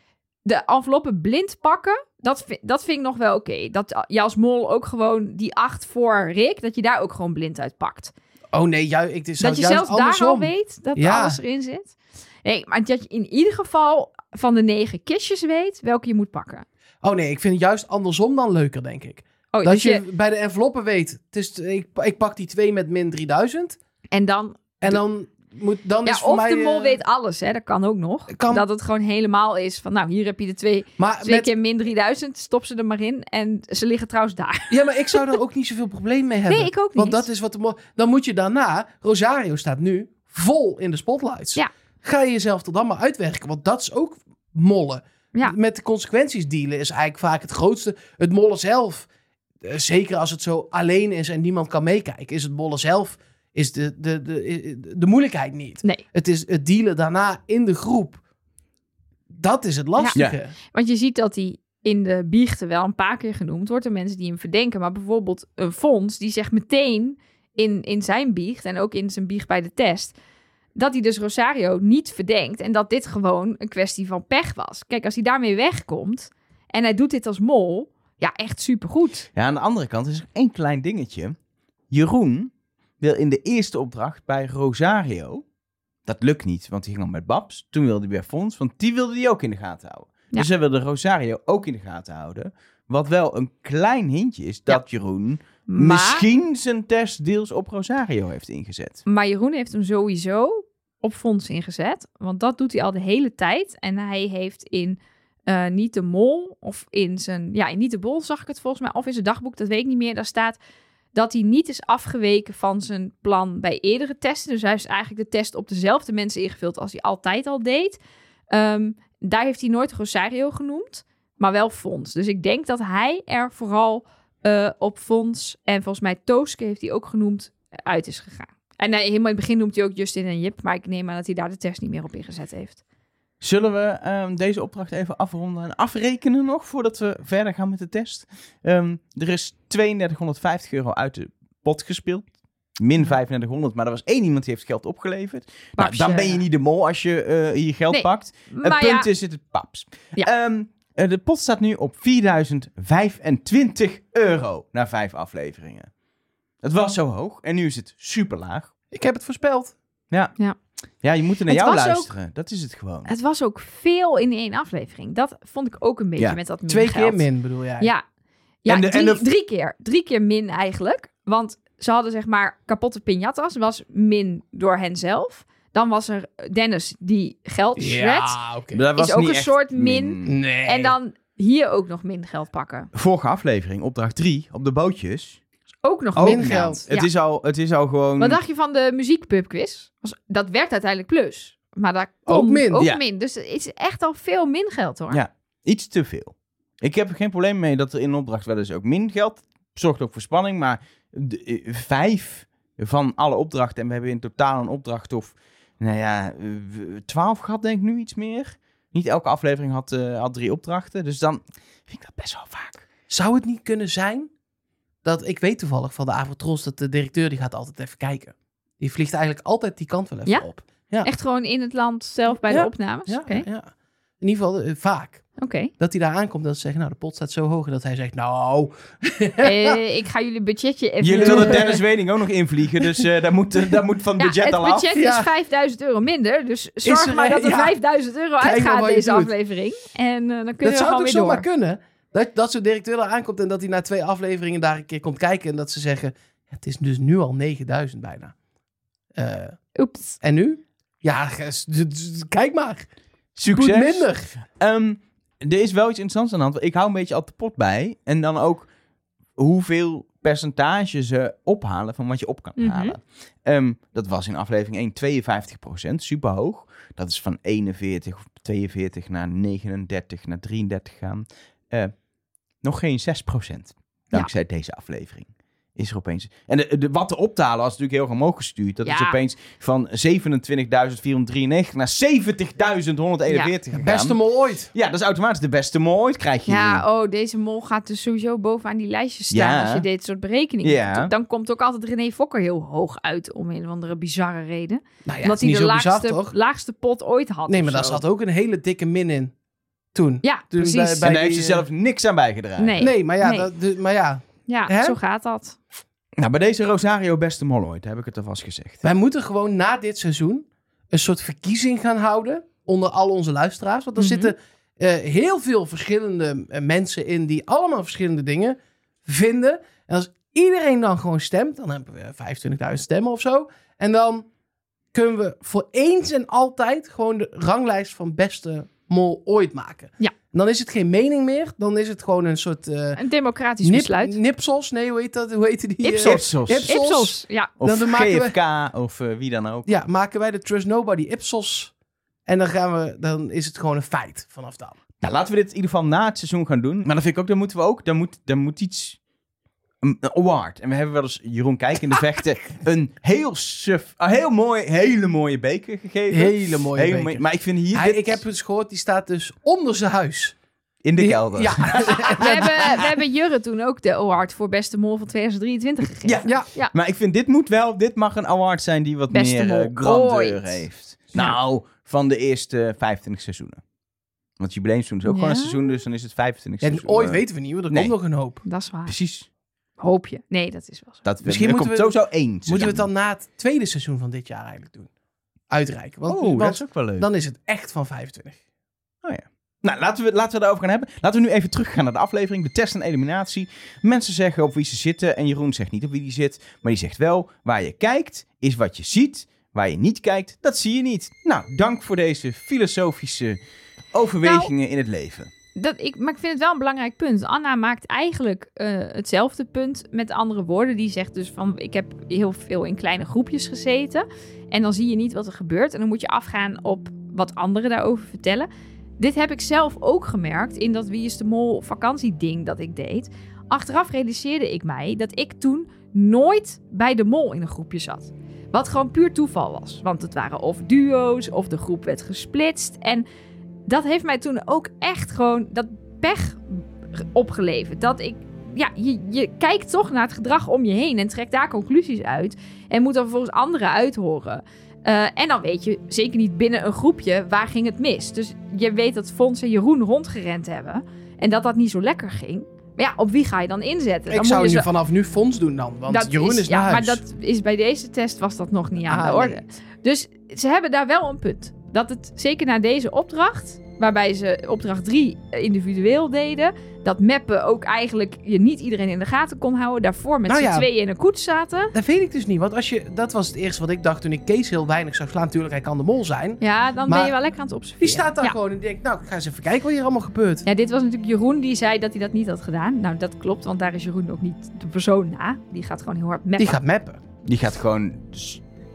[SPEAKER 2] de enveloppen blind pakken, dat, vi- dat vind ik nog wel oké. Dat je als mol ook gewoon die acht voor Rick, dat je daar ook gewoon blind uit pakt.
[SPEAKER 3] Oh nee, ju ik, zou
[SPEAKER 2] Dat je
[SPEAKER 3] juist
[SPEAKER 2] zelfs daar al weet dat
[SPEAKER 3] Ja.
[SPEAKER 2] alles erin zit. Nee, maar dat je in ieder geval van de negen kistjes weet welke je moet pakken.
[SPEAKER 3] Oh nee, ik vind het juist andersom dan leuker, denk ik.
[SPEAKER 2] Oh,
[SPEAKER 3] dat
[SPEAKER 2] dus
[SPEAKER 3] je, bij de enveloppen weet, het is, ik, ik pak die twee met min 3000.
[SPEAKER 2] En dan...
[SPEAKER 3] En dan, moet, dan
[SPEAKER 2] Ja,
[SPEAKER 3] is voor
[SPEAKER 2] of
[SPEAKER 3] mij...
[SPEAKER 2] de mol
[SPEAKER 3] eh,
[SPEAKER 2] weet alles, hè. Dat kan ook nog.
[SPEAKER 3] Kan-
[SPEAKER 2] Dat het gewoon helemaal is van, nou, hier heb je de twee,
[SPEAKER 3] Maar
[SPEAKER 2] twee
[SPEAKER 3] met,
[SPEAKER 2] keer min 3000. Stop ze er maar in. En ze liggen trouwens daar.
[SPEAKER 3] ja, maar ik zou er ook niet zoveel probleem mee hebben.
[SPEAKER 2] Nee, ik ook niet.
[SPEAKER 3] Want dat is wat de mol... Dan moet je daarna... Rosario staat nu vol in de spotlights.
[SPEAKER 2] Ja.
[SPEAKER 3] Ga je jezelf er dan maar uitwerken. Want dat is ook mollen.
[SPEAKER 2] Ja.
[SPEAKER 3] Met de consequenties dealen is eigenlijk vaak het grootste. Het mollen zelf eh, zeker als het zo alleen is en niemand kan meekijken, is het bollen zelf is de, de, de, de, de moeilijkheid niet.
[SPEAKER 2] Nee,
[SPEAKER 3] Het is het dealen daarna in de groep. Dat is het lastige.
[SPEAKER 2] want je ziet dat hij in de biechten wel een paar keer genoemd wordt door mensen die hem verdenken. Maar bijvoorbeeld een fonds die zegt meteen in, in zijn biecht en ook in zijn biecht bij de test... dat hij dus Rosario niet verdenkt en dat dit gewoon een kwestie van pech was. Kijk, als hij daarmee wegkomt en hij doet dit als mol, ja, echt supergoed.
[SPEAKER 1] Ja, aan de andere kant is er één klein dingetje. Jeroen wil in de eerste opdracht bij Rosario. Dat lukt niet, want die ging al met Babs. Toen wilde hij bij Fons, want die wilde hij ook in de gaten houden.
[SPEAKER 2] Ja.
[SPEAKER 1] Dus hij wilde Rosario ook in de gaten houden. Wat wel een klein hintje is dat Jeroen
[SPEAKER 2] Maar,
[SPEAKER 1] misschien zijn test deels op Rosario heeft ingezet.
[SPEAKER 2] maar Jeroen heeft hem sowieso op fonds ingezet. Want dat doet hij al de hele tijd. En hij heeft in eh, Niet de Mol, of in zijn... Ja, in Niet de Bol zag ik het volgens mij. Of in zijn dagboek, dat weet ik niet meer. Daar staat dat hij niet is afgeweken van zijn plan bij eerdere testen. Dus hij heeft eigenlijk de test op dezelfde mensen ingevuld als hij altijd al deed. Ehm, daar heeft hij nooit Rosario genoemd, maar wel Fons. Dus ik denk dat hij er vooral eh, op Fons en volgens mij Tooske heeft hij ook genoemd uit is gegaan. En helemaal in het begin noemt hij ook Justin en Jip, maar ik neem aan dat hij daar de test niet meer op ingezet heeft.
[SPEAKER 1] Zullen we ehm, deze opdracht even afronden en afrekenen nog voordat we verder gaan met de test? Ehm, er is 3250 euro uit de pot gespeeld. Min 3500, maar er was één iemand die heeft geld opgeleverd. Nou, dan ben je
[SPEAKER 2] eh,
[SPEAKER 1] niet de mol als je eh, hier geld
[SPEAKER 2] Nee,
[SPEAKER 1] pakt. Het punt
[SPEAKER 2] ja,
[SPEAKER 1] is het paps.
[SPEAKER 2] Ja.
[SPEAKER 1] Ehm, eh, de pot staat nu op 4025 euro na vijf afleveringen. Het was zo hoog en nu is het super laag.
[SPEAKER 3] Ik heb het voorspeld.
[SPEAKER 1] Ja,
[SPEAKER 2] Ja.
[SPEAKER 1] ja je moet er naar
[SPEAKER 2] Het
[SPEAKER 1] jou
[SPEAKER 2] ook-
[SPEAKER 1] luisteren. Dat is het gewoon.
[SPEAKER 2] het was ook veel in één aflevering. Dat vond ik ook een beetje
[SPEAKER 1] Ja,
[SPEAKER 2] met dat
[SPEAKER 3] Twee
[SPEAKER 2] geld.
[SPEAKER 3] keer min bedoel jij?
[SPEAKER 2] Ja, ja
[SPEAKER 1] En de-
[SPEAKER 2] drie,
[SPEAKER 1] en de-
[SPEAKER 2] drie keer. Drie keer min eigenlijk. Want ze hadden zeg maar kapotte piñatas. Was min door hen zelf. Dan was er Dennis die geld shred.
[SPEAKER 3] Ja, oké.
[SPEAKER 1] Dat was
[SPEAKER 2] ook
[SPEAKER 1] niet
[SPEAKER 2] een
[SPEAKER 1] echt
[SPEAKER 2] soort min.
[SPEAKER 3] Nee.
[SPEAKER 2] En dan hier ook nog min geld pakken.
[SPEAKER 1] Vorige aflevering, opdracht 3, op de bootjes.
[SPEAKER 2] Ook nog
[SPEAKER 1] Ook
[SPEAKER 2] min
[SPEAKER 3] min
[SPEAKER 2] geld.
[SPEAKER 1] Het,
[SPEAKER 2] Ja.
[SPEAKER 1] is al, het is al gewoon...
[SPEAKER 2] Wat dacht je van de muziekpubquiz? Was- Dat werd uiteindelijk plus. Maar daar kon
[SPEAKER 3] Ook min.
[SPEAKER 2] Ook
[SPEAKER 1] Ja.
[SPEAKER 2] min. Dus het is echt al veel min geld hoor.
[SPEAKER 1] Ja. Iets te veel. Ik heb er geen probleem mee dat er in een opdracht wel eens ook min geld zorgt ook voor spanning. Maar de, eh, vijf van alle opdrachten, en we hebben in totaal een opdracht of, nou ja, twaalf gehad denk ik nu iets meer. Niet elke aflevering had, eh, had drie opdrachten. Dus dan vind ik dat best wel vaak.
[SPEAKER 3] Zou het niet kunnen zijn dat ik weet toevallig van de Avotros dat de directeur die gaat altijd even kijken. Die vliegt eigenlijk altijd die kant wel even
[SPEAKER 2] Ja?
[SPEAKER 3] op.
[SPEAKER 2] Echt gewoon in het land zelf bij
[SPEAKER 3] Ja.
[SPEAKER 2] de opnames?
[SPEAKER 3] Ja,
[SPEAKER 2] Oké.
[SPEAKER 3] ja. In ieder geval eh, vaak.
[SPEAKER 2] Oké.
[SPEAKER 3] Dat hij daar aankomt dat ze zeggen, nou de pot staat zo hoog. Dat hij zegt, nou,
[SPEAKER 2] Eh, ik ga jullie budgetje even...
[SPEAKER 1] Jullie willen Dennis Wening ook nog invliegen, dus eh daar, moet, daar moet van het
[SPEAKER 2] Ja,
[SPEAKER 1] budget
[SPEAKER 2] het
[SPEAKER 1] al af.
[SPEAKER 2] budget
[SPEAKER 3] Ja.
[SPEAKER 2] is 5000 euro minder. Dus zorg
[SPEAKER 3] er
[SPEAKER 2] maar dat er
[SPEAKER 3] ja.
[SPEAKER 2] 5000 euro uitgaat deze
[SPEAKER 3] doet.
[SPEAKER 2] aflevering. En eh, dan kunnen
[SPEAKER 3] dat
[SPEAKER 2] we
[SPEAKER 3] zou
[SPEAKER 2] gewoon
[SPEAKER 3] toch
[SPEAKER 2] weer
[SPEAKER 3] zomaar
[SPEAKER 2] door.
[SPEAKER 3] kunnen? Dat, dat zo'n directeur daar aankomt en dat hij na twee afleveringen daar een keer komt kijken. En dat ze zeggen, het is dus nu al 9000 bijna. Eh,
[SPEAKER 2] Oeps.
[SPEAKER 3] en nu? Ja, g- d- d- kijk maar.
[SPEAKER 1] Succes.
[SPEAKER 3] minder.
[SPEAKER 1] Ehm, er is wel iets interessants aan de hand. Ik hou een beetje al de pot bij. En dan ook hoeveel percentage ze ophalen van wat je op kan
[SPEAKER 2] Mhm.
[SPEAKER 1] halen. Ehm, dat was in aflevering 1 52 procent, super hoog. Dat is van 41 of 42 naar 39 naar 33 gaan. Eh, nog geen 6 procent, dankzij deze aflevering. Is er opeens... En de, de, wat te optalen was natuurlijk heel erg omhoog gestuurd. Dat is
[SPEAKER 2] Ja.
[SPEAKER 1] opeens van 27.493 naar 70.141 gegaan.
[SPEAKER 3] Beste mol ooit.
[SPEAKER 1] Ja, dat is automatisch de beste mol ooit krijg je nu.
[SPEAKER 2] Ja, oh, deze mol gaat dus sowieso bovenaan die lijstjes staan
[SPEAKER 1] Ja.
[SPEAKER 2] als je dit soort berekeningen
[SPEAKER 1] Ja.
[SPEAKER 2] doet. Dan komt ook altijd René Fokker heel hoog uit om een of andere bizarre reden.
[SPEAKER 3] Nou ja,
[SPEAKER 2] Omdat
[SPEAKER 3] is
[SPEAKER 2] hij de
[SPEAKER 3] zo bizar,
[SPEAKER 2] laagste,
[SPEAKER 3] toch?
[SPEAKER 2] laagste pot ooit had.
[SPEAKER 3] Nee, maar daar zat ook een hele dikke min in. Toen.
[SPEAKER 2] Ja,
[SPEAKER 3] Toen
[SPEAKER 2] precies.
[SPEAKER 3] bij- bij-
[SPEAKER 1] en daar heeft ze
[SPEAKER 3] eh,
[SPEAKER 1] zelf niks aan bijgedragen.
[SPEAKER 2] Nee.
[SPEAKER 3] Nee, maar ja,
[SPEAKER 2] Nee.
[SPEAKER 3] Dat, de- maar ja,
[SPEAKER 2] Ja, zo gaat dat.
[SPEAKER 1] Nou, bij deze Rosario beste mol ooit, heb ik het alvast gezegd.
[SPEAKER 3] wij moeten gewoon na dit seizoen een soort verkiezing gaan houden onder al onze luisteraars. Want er
[SPEAKER 2] Mhm.
[SPEAKER 3] zitten eh, heel veel verschillende eh, mensen in die allemaal verschillende dingen vinden. En als iedereen dan gewoon stemt, dan hebben we 25.000 stemmen of zo. En dan kunnen we voor eens en altijd gewoon de ranglijst van beste mol ooit maken.
[SPEAKER 2] Ja.
[SPEAKER 3] Dan is het geen mening meer, dan is het gewoon een soort... eh,
[SPEAKER 2] Een democratisch
[SPEAKER 3] nip-
[SPEAKER 2] besluit.
[SPEAKER 3] Nipsos? Nee, hoe heet dat? Hoe heette die? eh,
[SPEAKER 2] Ipsos.
[SPEAKER 1] Ipsos.
[SPEAKER 3] Ipsos.
[SPEAKER 2] Ipsos, ja.
[SPEAKER 1] Of
[SPEAKER 3] Dan maken we-
[SPEAKER 1] GFK, of eh, wie dan ook.
[SPEAKER 3] Ja, maken wij de Trust Nobody Ipsos. En dan, gaan we, dan is het gewoon een feit vanaf dan.
[SPEAKER 1] Nou, laten we dit in ieder geval na het seizoen gaan doen. Maar dan vind ik ook, dan moeten we ook, dan moet, dan moet iets een, een award. En we hebben wel eens Jeroen Kijk in de vechten een heel suf, een heel mooi, hele mooie beker gegeven.
[SPEAKER 3] Hele mooie
[SPEAKER 1] Hele
[SPEAKER 3] beker.
[SPEAKER 1] mooie- maar ik vind hier
[SPEAKER 3] Hij,
[SPEAKER 1] dit
[SPEAKER 3] ik heb het gehoord, die staat dus onder zijn huis.
[SPEAKER 1] in de kelder.
[SPEAKER 3] Ja.
[SPEAKER 2] We hebben, we hebben Jurre toen ook de award voor beste mol van 2023 gegeven.
[SPEAKER 1] Ja.
[SPEAKER 3] ja.
[SPEAKER 1] Maar ik vind dit moet wel, dit mag een award zijn die wat
[SPEAKER 2] Beste
[SPEAKER 1] meer
[SPEAKER 2] mol
[SPEAKER 1] eh, grandeur
[SPEAKER 2] ooit.
[SPEAKER 1] heeft.
[SPEAKER 2] Ja.
[SPEAKER 1] Nou, van de eerste 25 seizoenen. Want jubileumseizoen is ook gewoon een
[SPEAKER 2] Ja.
[SPEAKER 1] seizoen, dus dan is het 25
[SPEAKER 3] En
[SPEAKER 1] seizoen.
[SPEAKER 3] ooit
[SPEAKER 1] Eh,
[SPEAKER 3] weten we niet, want er
[SPEAKER 1] nee.
[SPEAKER 3] komt nog een hoop.
[SPEAKER 2] Dat is waar.
[SPEAKER 1] Precies.
[SPEAKER 2] Hoop je. Nee, dat is wel zo.
[SPEAKER 1] Dat
[SPEAKER 3] Misschien
[SPEAKER 1] er
[SPEAKER 3] moeten
[SPEAKER 1] komt
[SPEAKER 3] we-
[SPEAKER 1] sowieso één
[SPEAKER 3] Moeten we het dan na het tweede seizoen van dit jaar eigenlijk doen? Uitreiken. Want,
[SPEAKER 1] Oh,
[SPEAKER 3] want
[SPEAKER 1] dat is ook wel leuk.
[SPEAKER 3] dan is het echt van 25.
[SPEAKER 1] Nou, laten we, laten we het daarover gaan hebben. Laten we nu even teruggaan naar de aflevering. De test en eliminatie. Mensen zeggen op wie ze zitten. En Jeroen zegt niet op wie die zit. Maar die zegt wel, waar je kijkt is wat je ziet. Waar je niet kijkt, dat zie je niet. Nou, dank voor deze filosofische overwegingen in het leven.
[SPEAKER 2] Dat, ik, maar ik vind het wel een belangrijk punt. Anna maakt eigenlijk eh, hetzelfde punt met andere woorden. Die zegt dus van, ik heb heel veel in kleine groepjes gezeten. En dan zie je niet wat er gebeurt. En dan moet je afgaan op wat anderen daarover vertellen. Dit heb ik zelf ook gemerkt in dat Wie is de Mol vakantieding dat ik deed. Achteraf realiseerde ik mij dat ik toen nooit bij de mol in een groepje zat. Wat gewoon puur toeval was. Want het waren of duo's of de groep werd gesplitst. En dat heeft mij toen ook echt gewoon dat pech opgeleverd. Dat ik, ja, je, je kijkt toch naar het gedrag om je heen en trekt daar conclusies uit. En moet dan vervolgens anderen uithoren. Eh, en dan weet je zeker niet binnen een groepje waar ging het mis. Dus je weet dat Fons en Jeroen rondgerend hebben. En dat dat niet zo lekker ging. Maar ja, op wie ga je dan inzetten? Dan
[SPEAKER 3] ik zou
[SPEAKER 2] je
[SPEAKER 3] nu vanaf nu fonds doen dan. Want
[SPEAKER 2] dat
[SPEAKER 3] Jeroen is,
[SPEAKER 2] ja,
[SPEAKER 3] naar huis.
[SPEAKER 2] Maar dat is bij deze test was dat nog niet aan
[SPEAKER 3] Ah,
[SPEAKER 2] de orde.
[SPEAKER 3] nee.
[SPEAKER 2] Dus ze hebben daar wel een punt. Dat het zeker na deze opdracht, waarbij ze opdracht 3 individueel deden, dat mappen ook eigenlijk je niet iedereen in de gaten kon houden. Daarvoor met
[SPEAKER 3] Nou
[SPEAKER 2] z'n
[SPEAKER 3] ja.
[SPEAKER 2] tweeën in een koets zaten.
[SPEAKER 3] Dat weet ik dus niet. Want als je, dat was het eerste wat ik dacht toen ik Kees heel weinig zag slaan. Natuurlijk, hij kan de mol zijn.
[SPEAKER 2] Ja, dan ben je wel lekker aan het observeren.
[SPEAKER 3] Die staat daar
[SPEAKER 2] ja.
[SPEAKER 3] gewoon en denkt, nou, ik ga eens even kijken wat hier allemaal gebeurt.
[SPEAKER 2] Ja, dit was natuurlijk Jeroen die zei dat hij dat niet had gedaan. Nou, dat klopt, want daar is Jeroen ook niet de persoon na. Die gaat gewoon heel hard mappen.
[SPEAKER 3] Die gaat mappen.
[SPEAKER 1] Die gaat gewoon,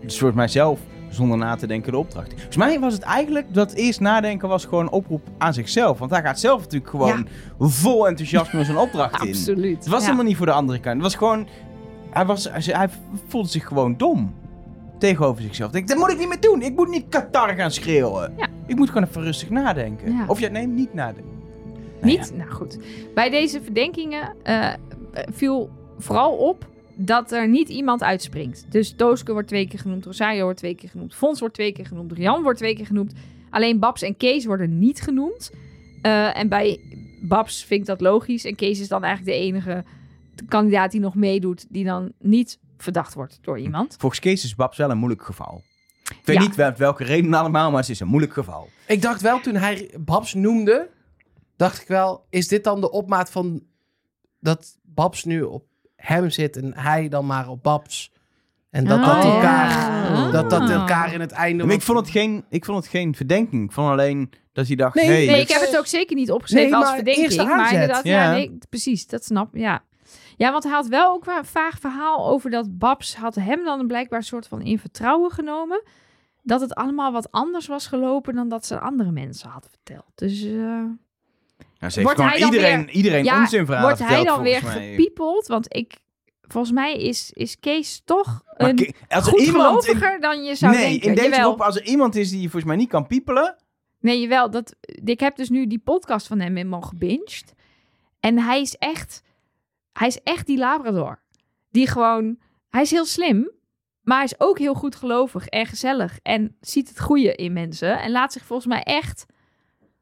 [SPEAKER 1] soort mijzelf, zonder na te denken de opdracht. Volgens mij was het eigenlijk dat eerst nadenken was gewoon een oproep aan zichzelf. Want hij gaat zelf natuurlijk gewoon vol enthousiasme zijn opdracht in.
[SPEAKER 2] Absoluut.
[SPEAKER 1] Het was
[SPEAKER 2] ja.
[SPEAKER 1] helemaal niet voor de andere kant. Het was gewoon, hij, was, hij, voelde zich gewoon dom. Tegenover zichzelf. Ik denk, dat moet ik niet meer doen. Ik moet niet Qatar gaan schreeuwen.
[SPEAKER 2] Ja.
[SPEAKER 1] Ik moet gewoon even rustig nadenken. Of ja, nee, niet nadenken. Nou
[SPEAKER 2] Niet? Nou goed. Bij deze verdenkingen eh, viel vooral op dat er niet iemand uitspringt. Dus Tooske wordt twee keer genoemd, Rosario wordt twee keer genoemd, Fons wordt twee keer genoemd, Rian wordt twee keer genoemd. Alleen Babs en Kees worden niet genoemd. Eh, en bij Babs vind ik dat logisch. En Kees is dan eigenlijk de enige kandidaat die nog meedoet, die dan niet verdacht wordt door iemand.
[SPEAKER 1] Volgens Kees is Babs wel een moeilijk geval. Ik weet
[SPEAKER 2] Ja.
[SPEAKER 1] niet wel- welke reden allemaal, maar het is een moeilijk geval.
[SPEAKER 3] Ik dacht wel, toen hij Babs noemde, dacht ik wel, is dit dan de opmaat van dat Babs nu op hem zit en hij dan maar op Babs? En dat dat
[SPEAKER 2] Ah,
[SPEAKER 3] elkaar,
[SPEAKER 2] ja.
[SPEAKER 3] dat dat
[SPEAKER 2] Ah.
[SPEAKER 3] elkaar in het einde...
[SPEAKER 1] Maar ik, vond het geen, ik vond het geen verdenking. Ik vond alleen dat hij dacht,
[SPEAKER 3] Nee,
[SPEAKER 1] hey,
[SPEAKER 2] Nee, ik heb het ook zeker niet opgeschreven
[SPEAKER 3] Nee,
[SPEAKER 2] als verdenking. Maar inderdaad, ja.
[SPEAKER 1] Ja.
[SPEAKER 2] nee, precies, dat snap ja. Ja, want hij had wel ook wel een vaag verhaal over dat Babs had hem dan blijkbaar een soort van in vertrouwen genomen. Dat het allemaal wat anders was gelopen dan dat ze andere mensen had verteld. Dus eh,
[SPEAKER 1] Ze heeft
[SPEAKER 2] Wordt
[SPEAKER 1] gewoon
[SPEAKER 2] hij dan
[SPEAKER 1] iedereen,
[SPEAKER 2] weer-
[SPEAKER 1] iedereen
[SPEAKER 2] ja,
[SPEAKER 1] onzin
[SPEAKER 2] wordt hij dan weer gepiepeld? Want ik, volgens mij is, is Kees toch een
[SPEAKER 1] Ke- als
[SPEAKER 2] goed
[SPEAKER 1] iemand in,
[SPEAKER 2] geloviger dan je zou
[SPEAKER 1] nee,
[SPEAKER 2] denken.
[SPEAKER 1] in deze
[SPEAKER 2] Jawel.
[SPEAKER 1] groep, als er iemand is die volgens mij niet kan piepelen,
[SPEAKER 2] Nee, jawel. Dat, ik heb dus nu die podcast van hem helemaal gebinged. En hij is echt... Hij is echt die Labrador. Die gewoon... Hij is heel slim. Maar hij is ook heel goed gelovig en gezellig. En ziet het goede in mensen. En laat zich volgens mij echt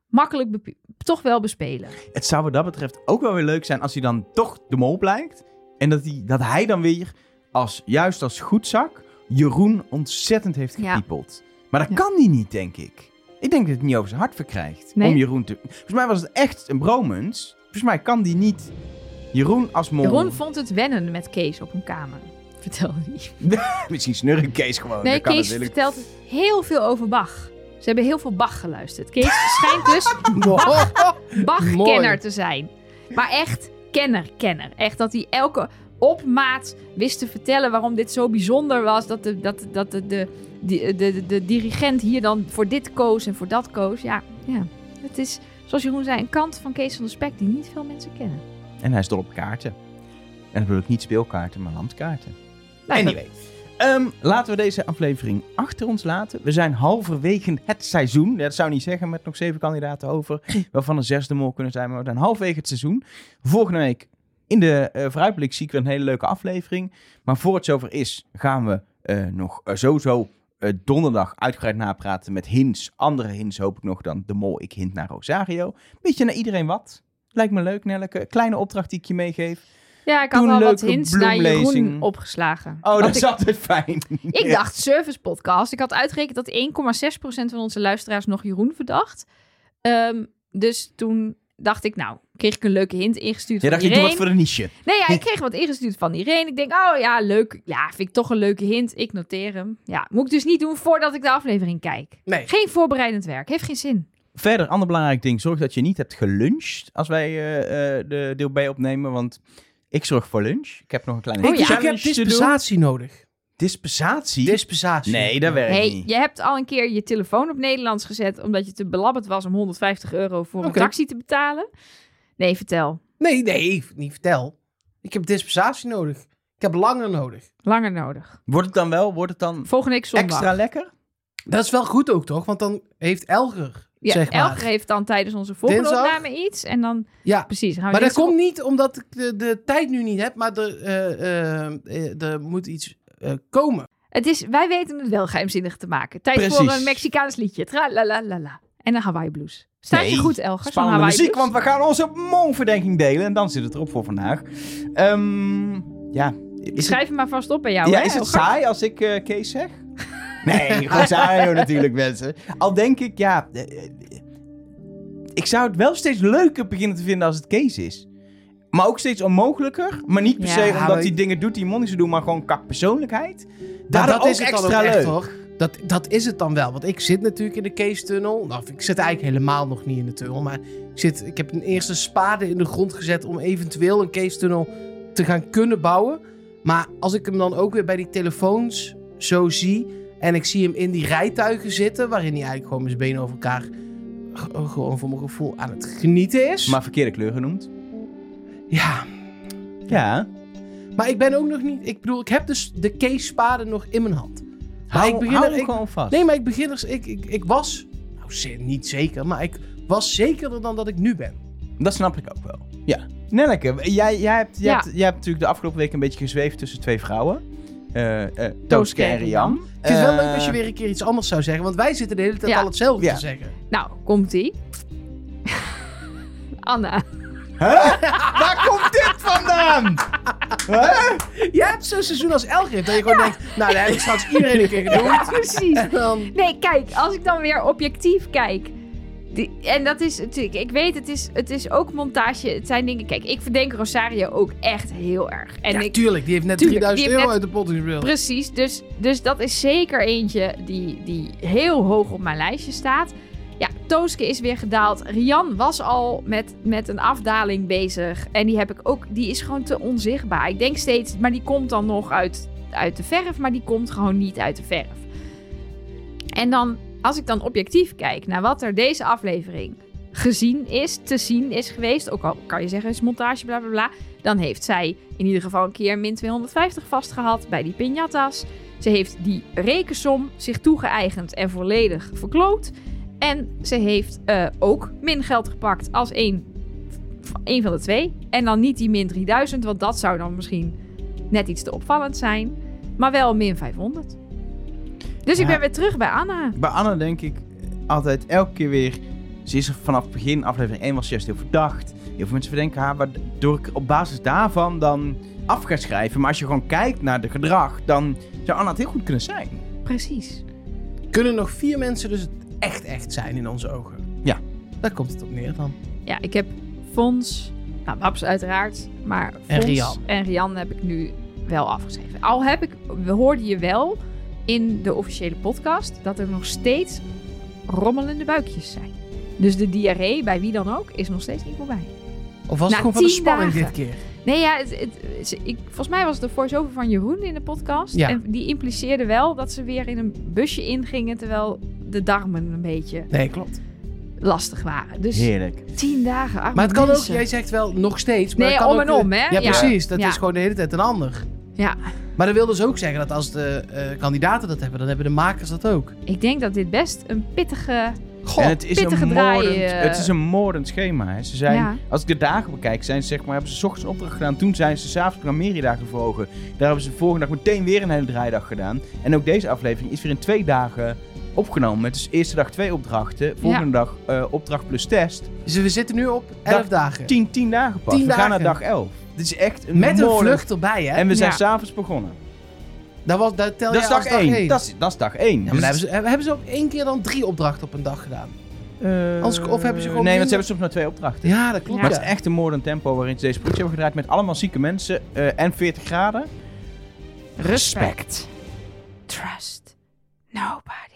[SPEAKER 2] makkelijk toch wel bespelen.
[SPEAKER 1] het zou wat dat betreft ook wel weer leuk zijn als hij dan toch de mol blijkt. En dat hij, dat hij dan weer, als, juist als goedzak, Jeroen ontzettend heeft
[SPEAKER 2] Ja.
[SPEAKER 1] gepiepeld. Maar dat
[SPEAKER 2] Ja.
[SPEAKER 1] kan hij niet, denk ik. Ik denk dat het niet over zijn hart verkrijgt.
[SPEAKER 2] Nee?
[SPEAKER 1] Om Jeroen te... Volgens mij was het echt een bromance. Volgens mij kan die niet Jeroen als mol...
[SPEAKER 2] Jeroen vond het wennen met Kees op een kamer. Vertelde hij.
[SPEAKER 1] Misschien snurren Kees gewoon.
[SPEAKER 2] Nee, Kees vertelt heel veel over Bach. Ze hebben heel veel Bach geluisterd. Kees schijnt dus Bach-kenner te zijn. Maar echt kenner, kenner. Echt dat hij elke opmaat wist te vertellen waarom dit zo bijzonder was. Dat de, dat, dat de, de, de, de, de, de dirigent hier dan voor dit koos en voor dat koos. Ja, ja, het is, zoals Jeroen zei, een kant van Kees van de Spek die niet veel mensen kennen.
[SPEAKER 1] En hij is dol op kaarten. En dan bedoel ik niet speelkaarten, maar landkaarten.
[SPEAKER 2] Nou, dat-
[SPEAKER 1] Ehm, laten we deze aflevering achter ons laten. We zijn halverwege het seizoen. Ja, Dat zou niet zeggen met nog zeven kandidaten over. Waarvan een zesde mol kunnen zijn. Maar we zijn halverwege het seizoen. Volgende week in de eh vooruitblik zie ik weer een hele leuke aflevering. Maar voor het zover is, gaan we eh, nog eh, sowieso donderdag uitgebreid napraten met hints. Andere hints hoop ik nog dan de mol. Ik hint naar Rosario. Beetje naar iedereen wat. Lijkt me leuk, Nelleke. Kleine opdracht die ik je meegeef.
[SPEAKER 2] Ja, ik had al
[SPEAKER 1] een
[SPEAKER 2] wat hints naar Jeroen opgeslagen.
[SPEAKER 1] Oh, dat
[SPEAKER 2] ik,
[SPEAKER 1] is altijd fijn.
[SPEAKER 2] ik dacht service podcast. Ik had uitgerekend dat 1,6% van onze luisteraars nog Jeroen verdacht. Ehm, dus toen dacht ik, nou, kreeg ik een leuke hint ingestuurd
[SPEAKER 1] Jij
[SPEAKER 2] van
[SPEAKER 1] dacht, je doet
[SPEAKER 2] Irene.
[SPEAKER 1] wat voor de niche.
[SPEAKER 2] Nee, ja, ik kreeg wat ingestuurd van Irene. Ik denk, oh ja, leuk. Ja, vind ik toch een leuke hint. Ik noteer hem. Ja, moet ik dus niet doen voordat ik de aflevering kijk.
[SPEAKER 3] Nee.
[SPEAKER 2] Geen voorbereidend werk. Heeft geen zin.
[SPEAKER 1] Verder, ander belangrijk ding. Zorg dat je niet hebt geluncht als wij eh, eh, de deel B opnemen. Want ik zorg voor lunch. Ik heb nog een kleine
[SPEAKER 2] Oh
[SPEAKER 3] ik,
[SPEAKER 2] ja.
[SPEAKER 3] ik heb dispensatie nodig.
[SPEAKER 1] Dispensatie?
[SPEAKER 3] Dispensatie.
[SPEAKER 1] Nee, dat werkt
[SPEAKER 2] hey,
[SPEAKER 1] niet.
[SPEAKER 2] je hebt al een keer je telefoon op Nederlands gezet... omdat je te belabberd was om 150 euro voor een taxi te betalen. Nee, vertel.
[SPEAKER 3] Nee, nee, niet vertel. Ik heb dispensatie nodig. Ik heb langer nodig.
[SPEAKER 2] Langer nodig.
[SPEAKER 1] Wordt het dan wel, wordt het dan
[SPEAKER 2] Volgende week zondag.
[SPEAKER 1] extra lekker?
[SPEAKER 3] Dat is wel goed ook, toch? Want dan heeft Elger,
[SPEAKER 2] Ja,
[SPEAKER 3] zeg maar.
[SPEAKER 2] Elger heeft dan tijdens onze volgende
[SPEAKER 3] Dinsdag?
[SPEAKER 2] opname iets. En dan,
[SPEAKER 3] Ja,
[SPEAKER 2] precies.
[SPEAKER 3] Maar dat komt niet omdat ik de, de tijd nu niet heb, maar er, eh, eh, eh, er moet iets komen.
[SPEAKER 2] Het is, wij weten het wel geheimzinnig te maken. Tijd
[SPEAKER 1] Precies.
[SPEAKER 2] voor een Mexicaans liedje. Tra-la-la-la-la. En een Hawaii blues. Staat je
[SPEAKER 1] Nee,
[SPEAKER 2] goed, Elger?
[SPEAKER 1] Spannende muziek,
[SPEAKER 2] blues?
[SPEAKER 1] want we gaan onze mol-verdenking delen. En dan zit het erop voor vandaag. Ehm, ja, het,
[SPEAKER 2] Schrijf hem maar vast op bij jou.
[SPEAKER 1] ja,
[SPEAKER 2] hè,
[SPEAKER 1] is het
[SPEAKER 2] Elger?
[SPEAKER 1] saai als ik Kees zeg? Nee, Rosario natuurlijk, mensen. Al denk ik, ja... eh, eh, ik zou het wel steeds leuker beginnen te vinden als het Kees is. Maar ook steeds onmogelijker. Maar niet per se
[SPEAKER 3] Ja,
[SPEAKER 1] omdat hij dingen doet die Monnies doen, maar gewoon kak persoonlijkheid. Daardoor
[SPEAKER 3] dat
[SPEAKER 1] ook
[SPEAKER 3] is het dan
[SPEAKER 1] extra
[SPEAKER 3] echt,
[SPEAKER 1] leuk.
[SPEAKER 3] hoor. Dat, dat is het dan wel. Want ik zit natuurlijk in de Kees-tunnel. Nou, ik zit eigenlijk helemaal nog niet in de tunnel. Maar ik, zit, ik heb een eerste spade in de grond gezet om eventueel een Kees-tunnel te gaan kunnen bouwen. Maar als ik hem dan ook weer bij die telefoons zo zie... en ik zie hem in die rijtuigen zitten... waarin hij eigenlijk gewoon met zijn benen over elkaar... g- gewoon voor mijn gevoel aan het genieten is.
[SPEAKER 1] Maar verkeerde kleur genoemd.
[SPEAKER 3] Ja,
[SPEAKER 1] Ja.
[SPEAKER 3] maar ik ben ook nog niet... Ik bedoel, ik heb dus de Kees-spade nog in mijn hand. Maar
[SPEAKER 1] Hou,
[SPEAKER 3] ik begin
[SPEAKER 1] hou
[SPEAKER 3] er- ik-
[SPEAKER 1] gewoon vast.
[SPEAKER 3] Nee, maar ik begin er... Ik, ik, ik was... Nou, niet zeker, maar ik was zekerder dan dat ik nu ben.
[SPEAKER 1] Dat snap ik ook wel. Ja. Nelleke, jij, jij, hebt, jij,
[SPEAKER 2] Ja.
[SPEAKER 1] hebt, jij hebt natuurlijk de afgelopen week een beetje gezweefd tussen twee vrouwen. Eh eh Rian.
[SPEAKER 2] Rian.
[SPEAKER 3] Het is wel
[SPEAKER 1] Eh,
[SPEAKER 3] leuk als je weer een keer iets anders zou zeggen, want wij zitten de hele tijd
[SPEAKER 2] Ja.
[SPEAKER 3] al hetzelfde
[SPEAKER 1] Ja.
[SPEAKER 3] te zeggen.
[SPEAKER 2] Nou, komt-ie. Anna.
[SPEAKER 1] Huh? Waar komt dit vandaan? Huh?
[SPEAKER 3] Jij hebt zo'n seizoen als Elger, dat je gewoon denkt, nou, dat heb ik straks iedereen een keer gedaan.
[SPEAKER 2] Precies.
[SPEAKER 3] En dan...
[SPEAKER 2] Nee, kijk, als ik dan weer objectief kijk. Die, en dat is natuurlijk, ik weet, het is, het is ook montage. Het zijn dingen. Kijk, ik verdenk Rosario ook echt heel erg. En
[SPEAKER 3] ja,
[SPEAKER 2] ik,
[SPEAKER 3] tuurlijk, die heeft net
[SPEAKER 2] Tuurlijk,
[SPEAKER 3] 3000
[SPEAKER 2] die heeft
[SPEAKER 3] euro
[SPEAKER 2] net-
[SPEAKER 3] uit de pot gespeeld.
[SPEAKER 2] Precies, dus, dus dat is zeker eentje die, die heel hoog op mijn lijstje staat. Ja, Tooske is weer gedaald. Rian was al met, met een afdaling bezig. En die heb ik ook, die is gewoon te onzichtbaar. Ik denk steeds, maar die komt dan nog uit, uit de verf, maar die komt gewoon niet uit de verf. En dan, als ik dan objectief kijk naar wat er deze aflevering gezien is, te zien is geweest, ook al kan je zeggen is montage, bla bla bla, dan heeft zij in ieder geval een keer min 250 vastgehad bij die piñatas. Ze heeft die rekensom zich toegeëigend en volledig verkloot. En ze heeft eh, ook min geld gepakt als één, één van de twee. En dan niet die min 3000, want dat zou dan misschien net iets te opvallend zijn. Maar wel min 500. Dus ik ben weer terug bij Anna.
[SPEAKER 1] Bij Anne denk ik altijd elke keer weer... Ze is er vanaf het begin, aflevering 1 was ze juist heel verdacht. Heel veel mensen verdenken haar, waardoor ik op basis daarvan dan af ga schrijven. Maar als je gewoon kijkt naar de gedrag, dan zou Anna het heel goed kunnen zijn.
[SPEAKER 2] Precies.
[SPEAKER 3] Kunnen nog vier mensen dus echt echt zijn in onze ogen?
[SPEAKER 1] Ja.
[SPEAKER 3] Daar komt het op neer dan.
[SPEAKER 2] Ja, ik heb Fons, nou Babs uiteraard, maar Fons
[SPEAKER 3] En Rian.
[SPEAKER 2] en Rian heb ik nu wel afgeschreven. Al heb ik, we hoorden je wel in de officiële podcast dat er nog steeds rommelende buikjes zijn. Dus de diarree, bij wie dan ook, is nog steeds niet voorbij.
[SPEAKER 3] Of was
[SPEAKER 2] Na
[SPEAKER 3] het gewoon van de spanning
[SPEAKER 2] dagen.
[SPEAKER 3] dit keer?
[SPEAKER 2] Nee, ja, het, ik, volgens mij was het de voice-over van Jeroen in de podcast.
[SPEAKER 3] Ja.
[SPEAKER 2] En die impliceerde wel dat ze weer in een busje ingingen, terwijl de darmen een beetje
[SPEAKER 3] Nee, klopt.
[SPEAKER 2] lastig waren. Dus
[SPEAKER 1] Heerlijk.
[SPEAKER 2] tien dagen.
[SPEAKER 3] Maar het kan ook, jij zegt wel nog steeds. Maar
[SPEAKER 2] Nee,
[SPEAKER 3] het kan
[SPEAKER 2] om
[SPEAKER 3] ook,
[SPEAKER 2] en om, hè?
[SPEAKER 3] Ja,
[SPEAKER 2] Ja.
[SPEAKER 3] precies. Dat
[SPEAKER 2] Ja.
[SPEAKER 3] is gewoon de hele tijd een ander.
[SPEAKER 2] Ja,
[SPEAKER 3] Maar dat wil dus ook zeggen dat als de eh, kandidaten dat hebben, dan hebben de makers dat ook.
[SPEAKER 2] ik denk dat dit best een pittige...
[SPEAKER 3] Goh,
[SPEAKER 1] en het is, een
[SPEAKER 2] pittige draai,
[SPEAKER 1] moordend,
[SPEAKER 2] eh.
[SPEAKER 1] het is een moordend schema. Hè. Ze zijn,
[SPEAKER 2] Ja.
[SPEAKER 1] Als ik de dagen bekijk, zijn ze, zeg maar, hebben ze 's ochtends een opdracht gedaan. Toen zijn ze s'avonds naar Merida gevlogen. Daar hebben ze de volgende dag meteen weer een hele draaidag gedaan. En ook deze aflevering is weer in twee dagen opgenomen. Met dus eerste dag twee opdrachten. Volgende dag eh, opdracht plus test.
[SPEAKER 3] Dus we zitten nu op 11
[SPEAKER 1] Dag
[SPEAKER 3] dagen.
[SPEAKER 1] Tien, tien dagen pas.
[SPEAKER 3] Tien
[SPEAKER 1] We gaan naar dag 11. Dit is echt een
[SPEAKER 3] Met een vlucht erbij, hè?
[SPEAKER 1] En we zijn
[SPEAKER 2] Ja.
[SPEAKER 1] s'avonds begonnen.
[SPEAKER 3] Dat, was, dat tel
[SPEAKER 1] Dat
[SPEAKER 3] je
[SPEAKER 1] is
[SPEAKER 3] als
[SPEAKER 1] dag 1.
[SPEAKER 3] één.
[SPEAKER 1] Dat is, dat is dag 1.
[SPEAKER 3] Ja, maar dan hebben, ze, hebben ze ook één keer dan drie opdrachten op een dag gedaan? Anders- of hebben ze gewoon
[SPEAKER 1] Nee, want
[SPEAKER 3] minder-
[SPEAKER 1] ze hebben soms maar twee opdrachten.
[SPEAKER 3] Ja, dat klopt.
[SPEAKER 1] Maar het is echt een moordend tempo waarin ze deze productie hebben gedraaid met allemaal zieke mensen eh, en 40 graden.
[SPEAKER 2] Respect. Trust. Nobody.